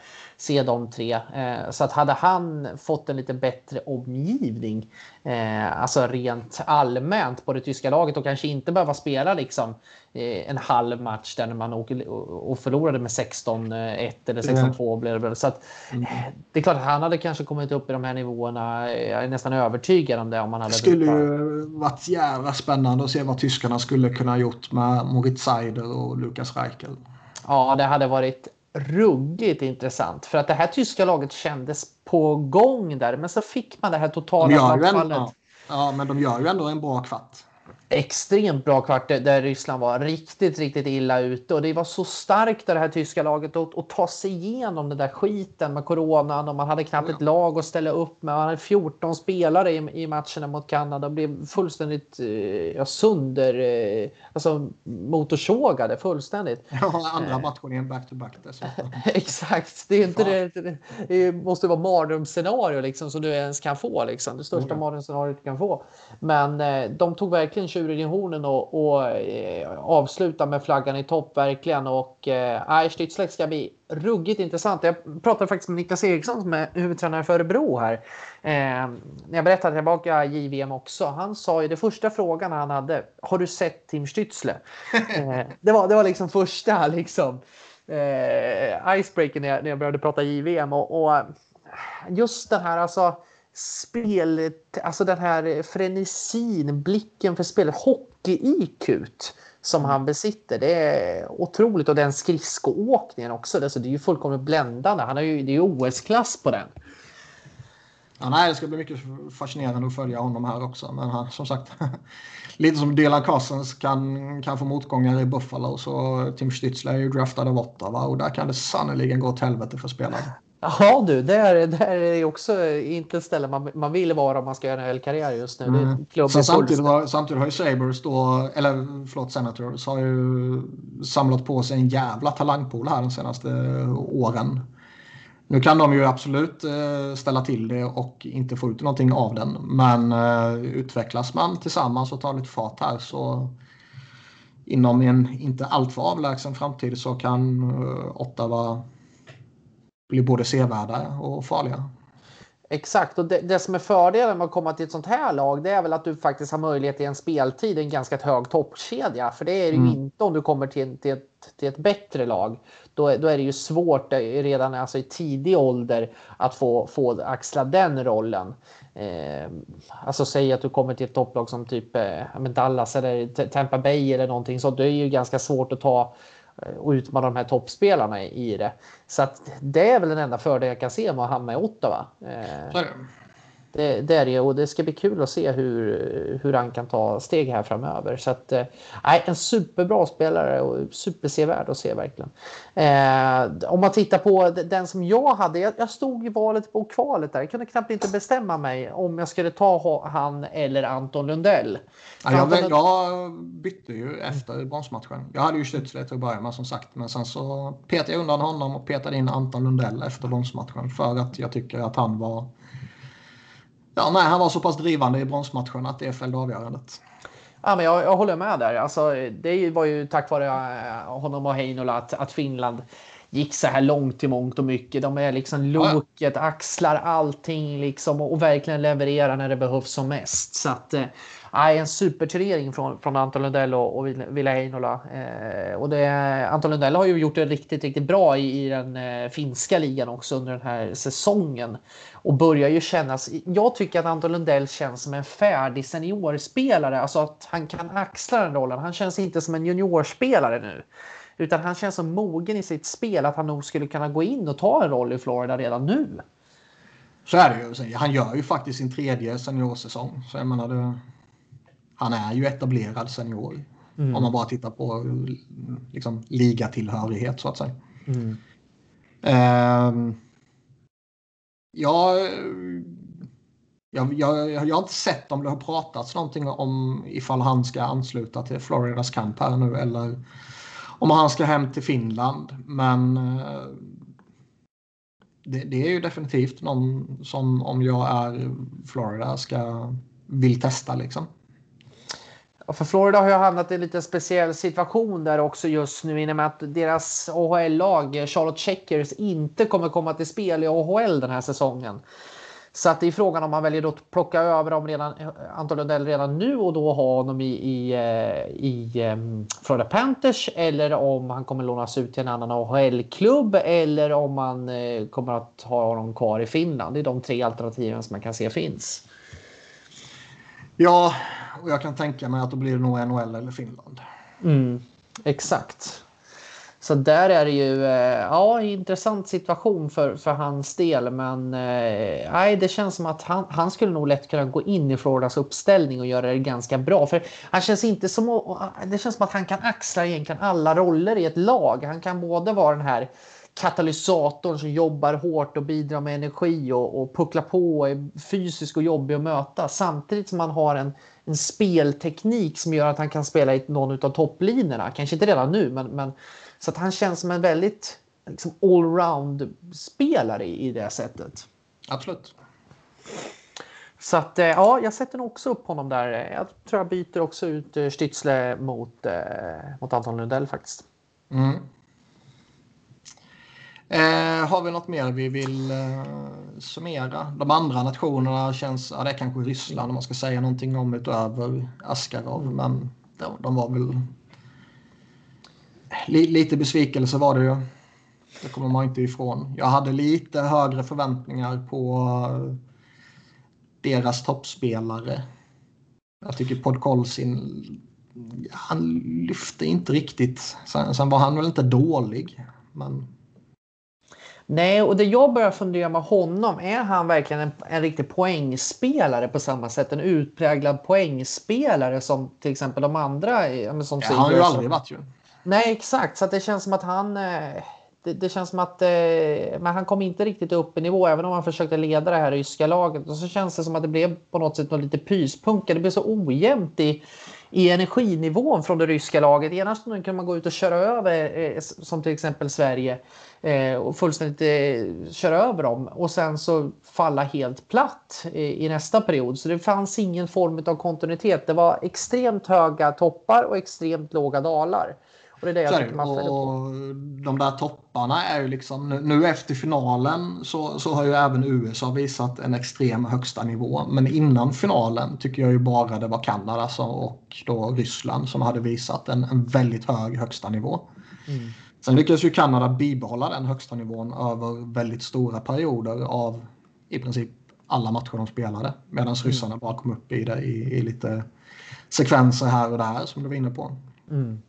[SPEAKER 2] se de tre. Eh, så att hade han fått en lite bättre omgivning, eh, alltså rent allmänt på det tyska laget och kanske inte behöva spela liksom eh, en halv match där man åker och förlorade med 16-1 eller 16-2 blev det Så att mm. det är klart att han hade kanske kommit upp i de här nivåerna. Jag är nästan övertygad om det om man hade.
[SPEAKER 1] Det skulle ju varit jävla spännande att se vad tyskarna skulle kunna gjort med Moritz Seider och Lukas Reichel.
[SPEAKER 2] Ja, det hade varit ruggigt intressant för att det här tyska laget kändes på gång där. Men så fick man det här totala
[SPEAKER 1] de ja, ja, men de gör ju ändå en bra kvart
[SPEAKER 2] extremt bra kvart där Ryssland var riktigt, riktigt illa ute. Och det var så starkt det här tyska laget att, att ta sig igenom den där skiten med coronan och man hade knappt ett lag att ställa upp med. Man hade 14 spelare i, i matcherna mot Kanada och blev fullständigt eh, ja, sönder, eh, alltså motorsågade fullständigt.
[SPEAKER 1] Ja, andra matchen i en back-to-back dessutom.
[SPEAKER 2] Exakt, det är inte det, det, måste vara mardrömsscenario liksom som du ens kan få liksom. Det största mm. mardrömsscenariot du kan få. Men eh, de tog verkligen hornen och, och eh, avsluta med flaggan i topp verkligen. Och eh, Stützle ska bli ruggigt intressant. Jag pratade faktiskt med Niklas Eriksson som är huvudtränare för Örebro här. Eh, när jag berättade tillbaka JVM också. Han sa ju det första frågan han hade. Har du sett Tim Stützle? eh, det, var, det var liksom första liksom eh, icebreaker när jag, när jag började prata JVM. Och, och just den här alltså spel, alltså den här frenesin, blicken för spelet, hockey-IQ som han besitter. Det är otroligt och den skridskoåkningen också. Alltså, det är ju fullkomligt bländande. Han är ju, det är ju OS-klass på den.
[SPEAKER 1] Ja, nej, det ska bli mycket fascinerande att följa honom här också. Men han, som sagt, lite som Dylan Cousins kan, kan få motgångar i Buffalo så Tim Stützle är ju draftad av Ottawa och där kan det sannerligen gå åt helvete för spelare.
[SPEAKER 2] Ja du, det är, det är också inte ett ställe man, man vill vara om man ska göra en karriär just nu. Mm.
[SPEAKER 1] Det samtidigt, har, samtidigt har ju Sabres då, eller förlåt Senators, har ju samlat på sig en jävla talangpool här de senaste åren. Nu kan de ju absolut eh, ställa till det och inte få ut någonting av den. Men eh, utvecklas man tillsammans och tar lite fart här så inom en inte alltför avlägsen framtid så kan eh, Ottawa bli både sevärda och farliga.
[SPEAKER 2] Exakt, och det, det, som är fördelen med att komma till ett sånt här lag det är väl att du faktiskt har möjlighet i en speltid, en ganska hög toppkedja. För det är det ju mm. inte om du kommer till, till, ett, till ett bättre lag. Då, då är det ju svårt redan alltså i tidig ålder att få, få axla den rollen. Eh, alltså säg att du kommer till ett topplag som typ eh, Dallas eller Tampa Bay eller någonting så. Det är ju ganska svårt att ta Eh, Eh, och utmana de här toppspelarna i det. Så att det är väl den enda fördel jag kan se med att hamna i Ottawa. Eh, det, det är det och det ska bli kul att se hur, hur han kan ta steg här framöver. Så att, eh, en superbra spelare och supersevärd att se verkligen. Eh, om man tittar på den som jag hade, jag, jag stod i valet på kvalet där. Jag kunde knappt inte bestämma mig om jag skulle ta han eller Anton Lundell.
[SPEAKER 1] Ja, jag, jag bytte ju efter bronsmatchen. Jag hade ju Stutzle till att börja med som sagt. Men sen så petade jag undan honom och petade in Anton Lundell efter bronsmatchen. För att jag tycker att han var Ja, nej, han var så pass drivande i bronsmatchen att det fällde avgörandet.
[SPEAKER 2] Ja, men jag, jag håller med där. Alltså, det var ju tack vare eh, honom och Heinola att, att Finland gick så här långt i mångt och mycket. De är liksom loket, axlar allting liksom och, och verkligen levererar när det behövs som mest. Så att, Nej, en superturnering från, från Anton Lundell och, och Ville Heinola. Eh, och det, Anton Lundell har ju gjort det riktigt, riktigt bra i, i den eh, finska ligan också under den här säsongen. Och börjar ju kännas, jag tycker att Anton Lundell känns som en färdig seniorspelare, alltså att han kan axla den rollen. Han känns inte som en juniorspelare nu. Utan han känns så mogen i sitt spel att han nog skulle kunna gå in och ta en roll i Florida redan nu.
[SPEAKER 1] Så är det ju. Alltså, han gör ju faktiskt sin tredje seniorsäsong. Så jag menar, det, han är ju etablerad senior. Mm. Om man bara tittar på liksom, ligatillhörighet så att säga. Mm. Uh, ja, jag, jag, jag, har inte sett om det har pratats någonting om ifall han ska ansluta till Floridas kamp här nu eller om han ska hem till Finland. Men uh, det, det, är ju definitivt någon som om jag är Florida ska vill testa liksom.
[SPEAKER 2] För Florida har ju hamnat i en lite speciell situation där också just nu i och med att deras AHL-lag Charlotte Checkers inte kommer komma till spel i AHL den här säsongen. Så att det är frågan om man väljer att plocka över dem redan, Anton Lundell redan nu och då ha honom i, i, eh, i ehm, Florida Panthers eller om han kommer lånas ut till en annan AHL-klubb eller om man eh, kommer att ha honom kvar i Finland. Det är de tre alternativen som man kan se finns.
[SPEAKER 1] Ja, och jag kan tänka mig att då blir det nog NHL eller Finland.
[SPEAKER 2] Mm, exakt. Så där är det ju eh, ja, intressant situation för, för hans del. Men eh, nej, det känns som att han, han skulle nog lätt kunna gå in i Floridas uppställning och göra det ganska bra. För han känns inte som det känns som att han kan axla egentligen alla roller i ett lag. Han kan både vara den här katalysatorn som jobbar hårt och bidrar med energi och, och pucklar på och är fysisk och jobbig att möta samtidigt som man har en, en spelteknik som gör att han kan spela i någon av topplinjerna. Kanske inte redan nu, men, men så att han känns som en väldigt liksom, allround spelare i, i det sättet.
[SPEAKER 1] Absolut.
[SPEAKER 2] Så att eh, ja, jag sätter nog också upp honom där. Jag tror jag byter också ut eh, Stützle mot, eh, mot Anton Lundell faktiskt.
[SPEAKER 1] Mm. Eh, har vi något mer vi vill eh, summera? De andra nationerna känns, ja det är kanske Ryssland om man ska säga någonting om utöver Askarov, men de, de var väl li, lite besvikelse var det ju. Det kommer man inte ifrån. Jag hade lite högre förväntningar på eh, deras toppspelare. Jag tycker Podkolzin, han lyfte inte riktigt. Sen, sen var han väl inte dålig, men
[SPEAKER 2] Nej, och det jag börjar fundera med honom, är han verkligen en, en riktig poängspelare på samma sätt? En utpräglad poängspelare som till exempel de andra? Som
[SPEAKER 1] ja, han har ju aldrig varit ju.
[SPEAKER 2] Nej, exakt. Så det känns som att han... Eh, det, det, känns som att eh, men han kom inte riktigt upp i nivå även om han försökte leda det här ryska laget. Och så känns det som att det blev på något sätt något lite pyspunka. Det blev så ojämnt i, i energinivån från det ryska laget. Ena stunden kan man gå ut och köra över eh, som till exempel Sverige eh, och fullständigt eh, köra över dem och sen så falla helt platt i, nästa period. Så det fanns ingen form av kontinuitet. Det var extremt höga toppar och extremt låga dalar.
[SPEAKER 1] Och det är det jag tycker man och De där topparna är ju liksom nu efter finalen så, så har ju även USA visat en extrem högsta nivå. Men innan finalen tycker jag ju bara det var Kanada så, och då Ryssland som hade visat en, en väldigt hög högsta nivå. Mm. Sen lyckades ju Kanada bibehålla den högsta nivån över väldigt stora perioder av i princip alla matcher de spelade. Medan mm. ryssarna bara kom upp i det i, i lite sekvenser här och där som du var inne på. Mm.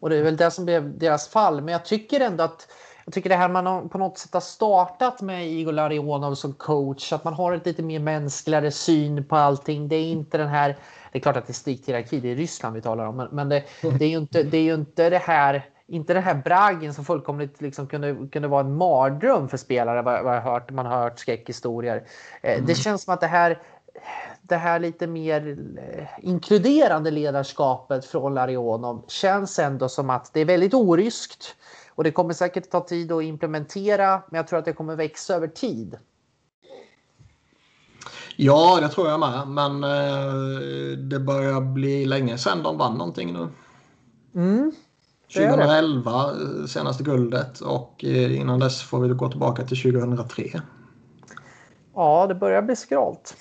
[SPEAKER 2] Och det är väl det som blev deras fall. Men jag tycker ändå att jag tycker det här man på något sätt har startat med Igor Larionov som coach, att man har ett lite mer mänskligare syn på allting. Det är inte den här, det är klart att det är strikt hierarki, det är Ryssland vi talar om, men det, det, är ju inte det, är ju inte det här inte det här braggen som fullkomligt liksom kunde, kunde vara en mardröm för spelare vad, vad jag hört, man har hört skräckhistorier. Eh, mm. Det känns som att det här det här lite mer eh, inkluderande ledarskapet från Larionov känns ändå som att det är väldigt oryskt och det kommer säkert ta tid att implementera, men jag tror att det kommer växa över tid.
[SPEAKER 1] Ja, det tror jag med, men eh, det börjar bli länge sedan de vann någonting nu. Mm, 2011, eh, senaste guldet och innan dess får vi gå tillbaka till 2003.
[SPEAKER 2] Ja, det börjar bli skralt.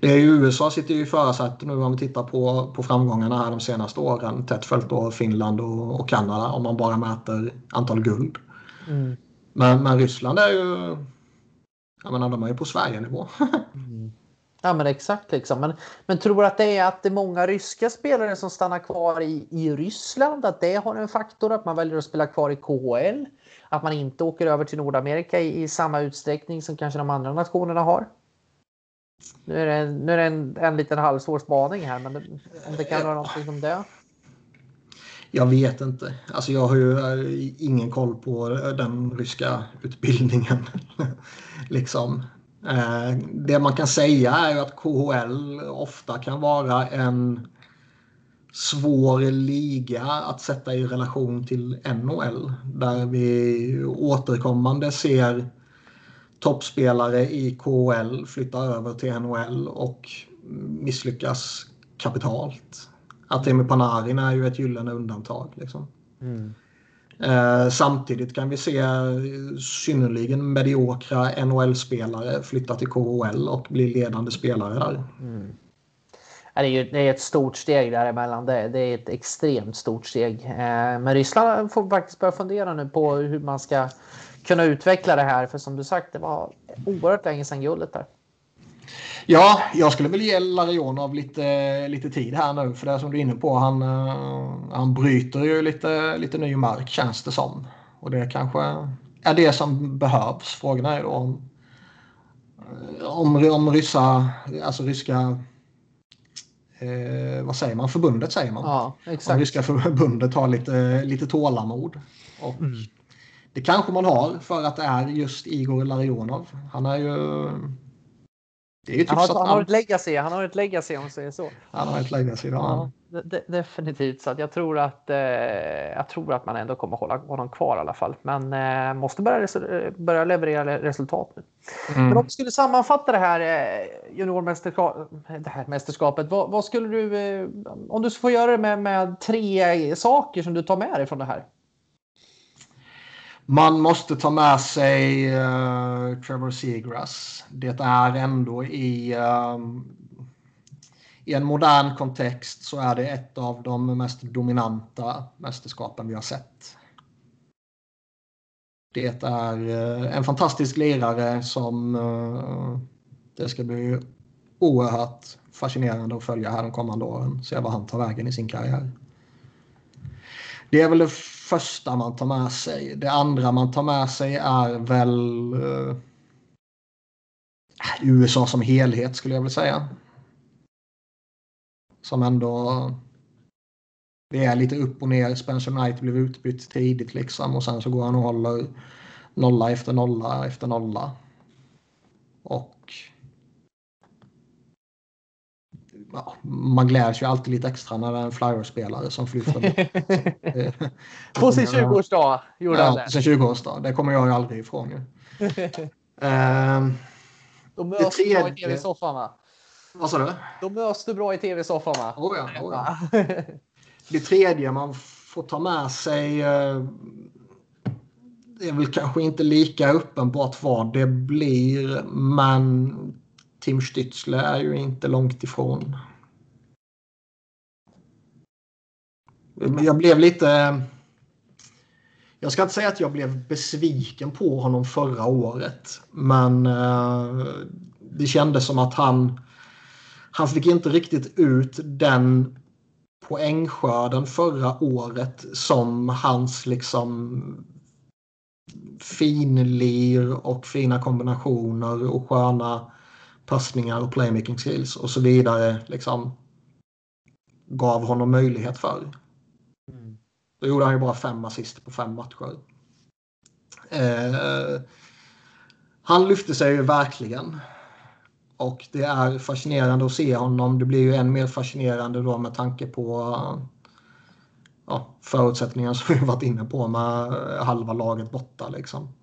[SPEAKER 1] Det är ju USA sitter ju i förarsätet nu om vi tittar på, på framgångarna här de senaste åren. Tätt följt av Finland och, och Kanada om man bara mäter antal guld. Mm. Men, men Ryssland är ju... Jag menar, de är ju på Sverige-nivå.
[SPEAKER 2] mm. Ja men exakt liksom. Men, men tror att det är att det är många ryska spelare som stannar kvar i, i Ryssland? Att det har en faktor? Att man väljer att spela kvar i KHL? Att man inte åker över till Nordamerika i, i samma utsträckning som kanske de andra nationerna har? Nu är det, nu är det en, en liten halvsvår spaning här, men om det kan vara någonting som det?
[SPEAKER 1] Jag vet inte. Alltså jag har ju eh, ingen koll på den ryska utbildningen. liksom. Eh, det man kan säga är att KHL ofta kan vara en svår liga att sätta i relation till NHL. Där vi återkommande ser toppspelare i KHL flytta över till NHL och misslyckas kapitalt. Artemi Panarin är ju ett gyllene undantag. Liksom. Mm. Eh, samtidigt kan vi se synnerligen mediokra NHL-spelare flytta till KHL och bli ledande spelare där. Mm.
[SPEAKER 2] Det är, ju, det är ett stort steg däremellan. Det, det är ett extremt stort steg. Eh, men Ryssland får faktiskt börja fundera nu på hur man ska kunna utveckla det här. För som du sagt, det var oerhört länge sedan guldet där.
[SPEAKER 1] Ja, jag skulle väl ge Larionov lite, lite tid här nu. För det som du är inne på, han, eh, han bryter ju lite, lite ny mark känns det som. Och det kanske är det som behövs. Frågan är då om, om, om ryssa, alltså ryska Eh, vad säger man? Förbundet säger man.
[SPEAKER 2] Ja, exakt.
[SPEAKER 1] Om ryska förbundet har lite, lite tålamod. Och mm. Det kanske man har för att det är just Igor Larionov. Han är ju...
[SPEAKER 2] Det är ju typ han, har, han, han har ett legacy, han har ett legacy om man säger så.
[SPEAKER 1] Han har ett legacy, ja.
[SPEAKER 2] De, definitivt, så att jag tror att eh, jag tror att man ändå kommer hålla honom kvar i alla fall. Men eh, måste börja, börja leverera resultat nu. Mm. Men om du skulle sammanfatta det här eh, juniormästerskapet, det här mästerskapet, vad, vad skulle du, eh, om du får göra det med, med tre saker som du tar med dig från det här?
[SPEAKER 1] Man måste ta med sig uh, Trevor Seagrass. Det är ändå i, um, i en modern kontext så är det ett av de mest dominanta mästerskapen vi har sett. Det är uh, en fantastisk lirare som uh, det ska bli oerhört fascinerande att följa här de kommande åren. Se vad han tar vägen i sin karriär. Det är väl det första man tar med sig. Det andra man tar med sig är väl eh, USA som helhet skulle jag vilja säga. Som ändå... Det är lite upp och ner. Spencer Knight blev utbytt tidigt liksom och sen så går han och håller nolla efter nolla efter nolla. Och ja, man gläds ju alltid lite extra när det är en Flyers-spelare som flyttar
[SPEAKER 2] På sin 20-årsdag gjorde
[SPEAKER 1] ja,
[SPEAKER 2] han det.
[SPEAKER 1] sin 20-årsdag. Det kommer jag ju aldrig ifrån. Ju. uh,
[SPEAKER 2] Då möts du bra i tv-soffan va?
[SPEAKER 1] Vad sa du?
[SPEAKER 2] Då möts du bra i tv-soffan va?
[SPEAKER 1] Oh ja, oh ja. det tredje man får ta med sig uh, det är väl kanske inte lika uppenbart vad det blir, men Tim Stützle är ju inte långt ifrån. Jag blev lite... Jag ska inte säga att jag blev besviken på honom förra året, men eh, det kändes som att han, han fick inte riktigt ut den poängskörden förra året som hans liksom finlir och fina kombinationer och sköna passningar och playmaking skills och så vidare liksom gav honom möjlighet för. Mm. Då gjorde han ju bara fem assist på fem matcher. Eh, han lyfte sig ju verkligen. Och det är fascinerande att se honom. Det blir ju än mer fascinerande då med tanke på ja, förutsättningar som vi varit inne på med halva laget borta. Liksom.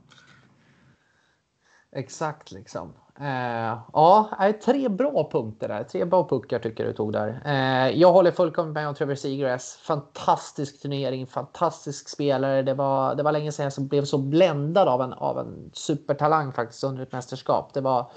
[SPEAKER 2] Exakt liksom. Eh, ja, tre bra punkter där. Tre bra puckar tycker du tog där. Eh, jag håller fullkomligt med om Trevor Seagrass. Fantastisk turnering, fantastisk spelare. Det var, det var länge sedan jag blev så bländad av en, av en supertalang faktiskt under ett mästerskap. Det var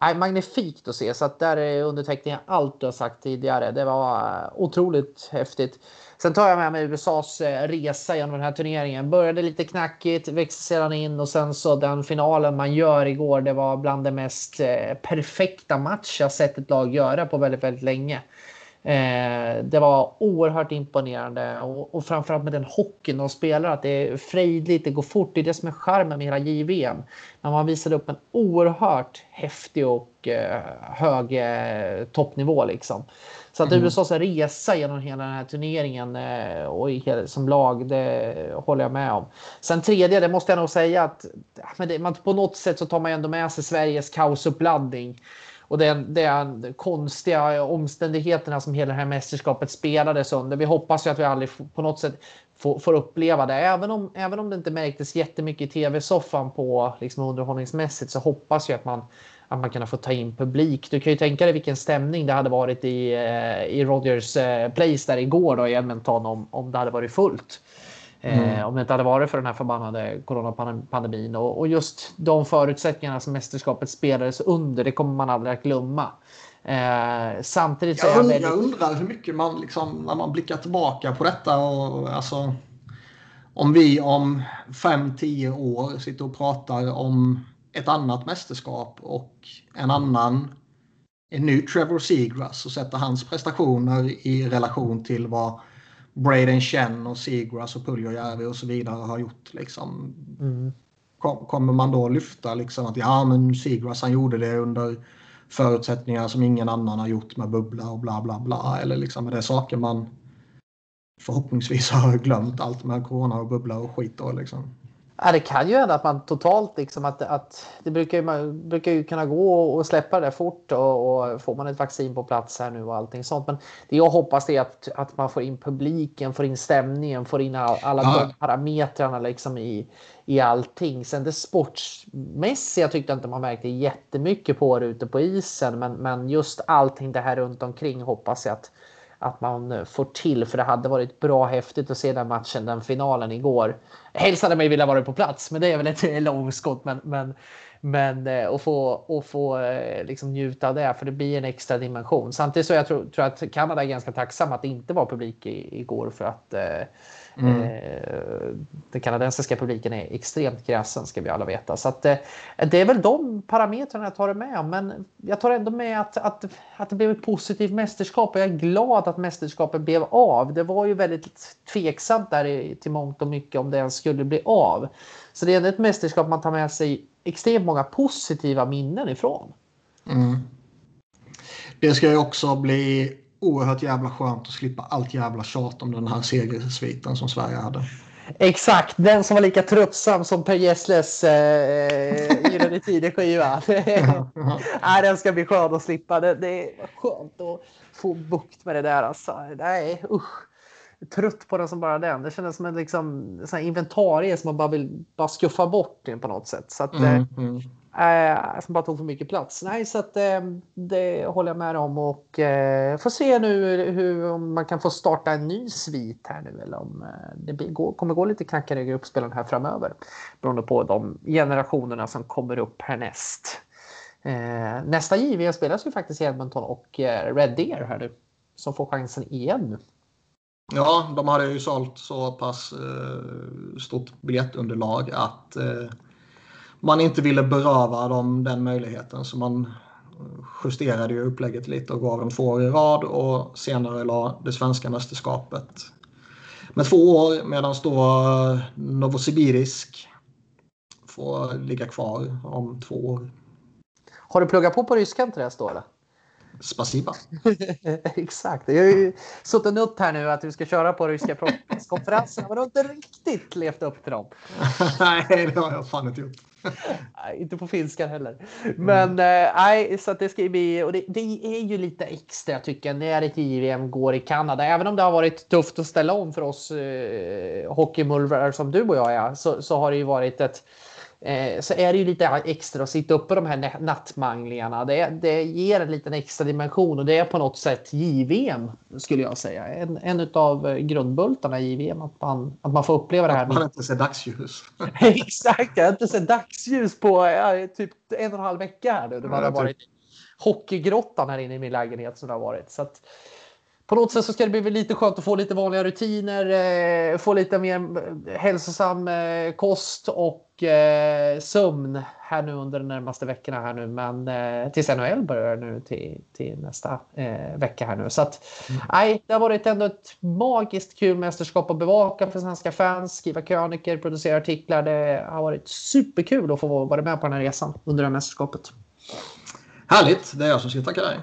[SPEAKER 2] eh, magnifikt att se. Så att där undertecknar jag allt du har sagt tidigare. Det var eh, otroligt häftigt. Sen tar jag med mig USAs eh, resa genom den här turneringen. Började lite knackigt, växte sedan in och sen så den finalen man gör igår. Det var bland det mest eh, perfekta match jag sett ett lag göra på väldigt, väldigt länge. Eh, det var oerhört imponerande och, och framförallt med den hockeyn de spelar. Att det är frejdligt, det går fort. Det är det som är charmen med hela JVM. Men man visade upp en oerhört häftig och hög toppnivå liksom. Så att mm. USAs resa genom hela den här turneringen eh, och som lag, det håller jag med om. Sen tredje, det måste jag nog säga att men det, man, på något sätt så tar man ändå med sig Sveriges kaosuppladdning. Och den, den konstiga omständigheterna som hela det här mästerskapet spelades under. Vi hoppas ju att vi aldrig på något sätt får, får uppleva det. Även om, även om det inte märktes jättemycket i tv-soffan på liksom underhållningsmässigt så hoppas jag att man att man kan få ta in publik. Du kan ju tänka dig vilken stämning det hade varit i, eh, i Rogers eh, Place där igår då i Edmonton om, om det hade varit fullt. Eh, mm. Eh, om det inte hade varit för den här förbannade coronapandemin och, och just de förutsättningarna som mästerskapet spelades under, det kommer man aldrig att glömma. Eh, samtidigt
[SPEAKER 1] jag, undrar, väldigt... jag undrar hur mycket man liksom när man blickar tillbaka på detta och alltså om vi om 5-10 år sitter och pratar om ett annat mästerskap och en annan en ny Trevor Seagrass och sätta hans prestationer i relation till vad Braden Chen och Seagrass och Puljujärvi och så vidare har gjort. Liksom. Mm. Kommer man då lyfta liksom att ja men Seagrass han gjorde det under förutsättningar som ingen annan har gjort med bubbla och bla bla bla. Eller liksom är det saker man förhoppningsvis har glömt allt med corona och bubbla och skit då liksom.
[SPEAKER 2] Ja, det kan ju hända att man totalt liksom att, att det brukar ju, man brukar ju kunna gå och släppa det fort och, och får man ett vaccin på plats här nu och allting sånt. Men det jag hoppas är att, att man får in publiken, får in stämningen, får in alla, alla ja. de parametrarna liksom i, i allting. Sen det sportsmässiga tyckte jag inte man märkte jättemycket på det ute på isen, men, men just allting det här runt omkring hoppas jag att att man eh, får till. För det hade varit bra häftigt att se den matchen, den finalen igår. Helst hade man ju velat vara på plats, men det är väl ett långskott. Men, men, men eh, att få, och få eh, liksom njuta av det, för det blir en extra dimension. Samtidigt så jag tror, tror att Kanada är ganska tacksam att det inte var publik i, igår för att mm. eh, den kanadensiska publiken är extremt gräsen ska vi alla veta. Så att, det är väl de parametrarna jag tar med. Men jag tar ändå med att, att, att det blev ett positivt mästerskap och jag är glad att mästerskapet blev av. Det var ju väldigt tveksamt där till mångt och mycket om det ens skulle bli av. Så det är ett mästerskap man tar med sig extremt många positiva minnen ifrån.
[SPEAKER 1] Mm. Det ska ju också bli oerhört jävla skönt att slippa allt jävla tjat om den här segersviten som Sverige hade.
[SPEAKER 2] Exakt, den som var lika tröttsam som Per Gessles eh, Gyllene Tider-skiva. Nej, den ska bli skön att slippa. Det, det är skönt att få bukt med det där. Alltså. Nej, usch. Trött på den som bara den. Det kändes som en liksom, sån inventarie som man bara vill bara skuffa bort på något sätt. Så att, mm, eh, mm. Eh, som bara tog för mycket plats. Nej, så att, eh, det håller jag med om och eh, får se nu hur om man kan få starta en ny svit här nu eller om eh, det går, kommer gå lite knackigare i gruppspelen här framöver beroende på de generationerna som kommer upp härnäst. Eh, nästa JVM spelas ju faktiskt i Edmonton och eh, Red Deer här nu som får chansen igen.
[SPEAKER 1] Ja, de hade ju sålt så pass eh, stort biljettunderlag att eh, man inte ville beröva dem den möjligheten. Så man justerade ju upplägget lite och gav dem två år i rad och senare la det svenska mästerskapet med två år medan då Novosibirisk får ligga kvar om två år.
[SPEAKER 2] Har du pluggat på på ryskan till då eller?
[SPEAKER 1] Spasiba.
[SPEAKER 2] Exakt. Jag har ju suttit upp här nu att du ska köra på ryska presskonferenserna men du har inte riktigt levt upp till dem.
[SPEAKER 1] Nej, det har jag fan inte gjort.
[SPEAKER 2] Nej, inte på finska heller. Men mm. nej, så det ska bli och det, det, är ju lite extra tycker jag när ett JVM går i Kanada. Även om det har varit tufft att ställa om för oss eh, hockeymulvar som du och jag är så, så har det ju varit ett Eh, så är det ju lite extra att sitta uppe de här nattmanglingarna. Det, det ger en liten extra dimension och det är på något sätt JVM skulle jag säga. En, en av grundbultarna i JVM att man, att man får uppleva det här.
[SPEAKER 1] Att man inte ser dagsljus.
[SPEAKER 2] Exakt, jag har inte sett dagsljus på ja, typ en och en halv vecka här nu. Det har varit hockeygrottan här inne i min lägenhet som det har varit. Så att, på något sätt så ska det bli lite skönt att få lite vanliga rutiner, eh, få lite mer eh, hälsosam eh, kost och eh, sömn här nu under de närmaste veckorna här nu. Men eh, tills NHL börjar nu till, till nästa eh, vecka här nu. Så att mm. nej, det har varit ändå ett magiskt kul mästerskap att bevaka för svenska fans, skriva kröniker, producera artiklar. Det har varit superkul att få vara med på den här resan under det här mästerskapet.
[SPEAKER 1] Härligt, det är jag som ska tacka dig.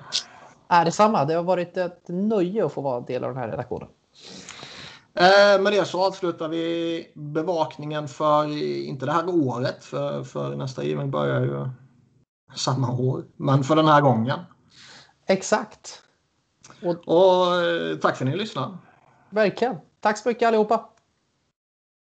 [SPEAKER 2] Är detsamma. Det har varit ett nöje att få vara del av den här redaktionen.
[SPEAKER 1] Eh, med det så avslutar vi bevakningen för, inte det här året, för, för nästa givning börjar ju samma år, men för den här gången.
[SPEAKER 2] Exakt.
[SPEAKER 1] Och, och eh, tack för att ni lyssnade.
[SPEAKER 2] Verkligen. Tack så mycket allihopa.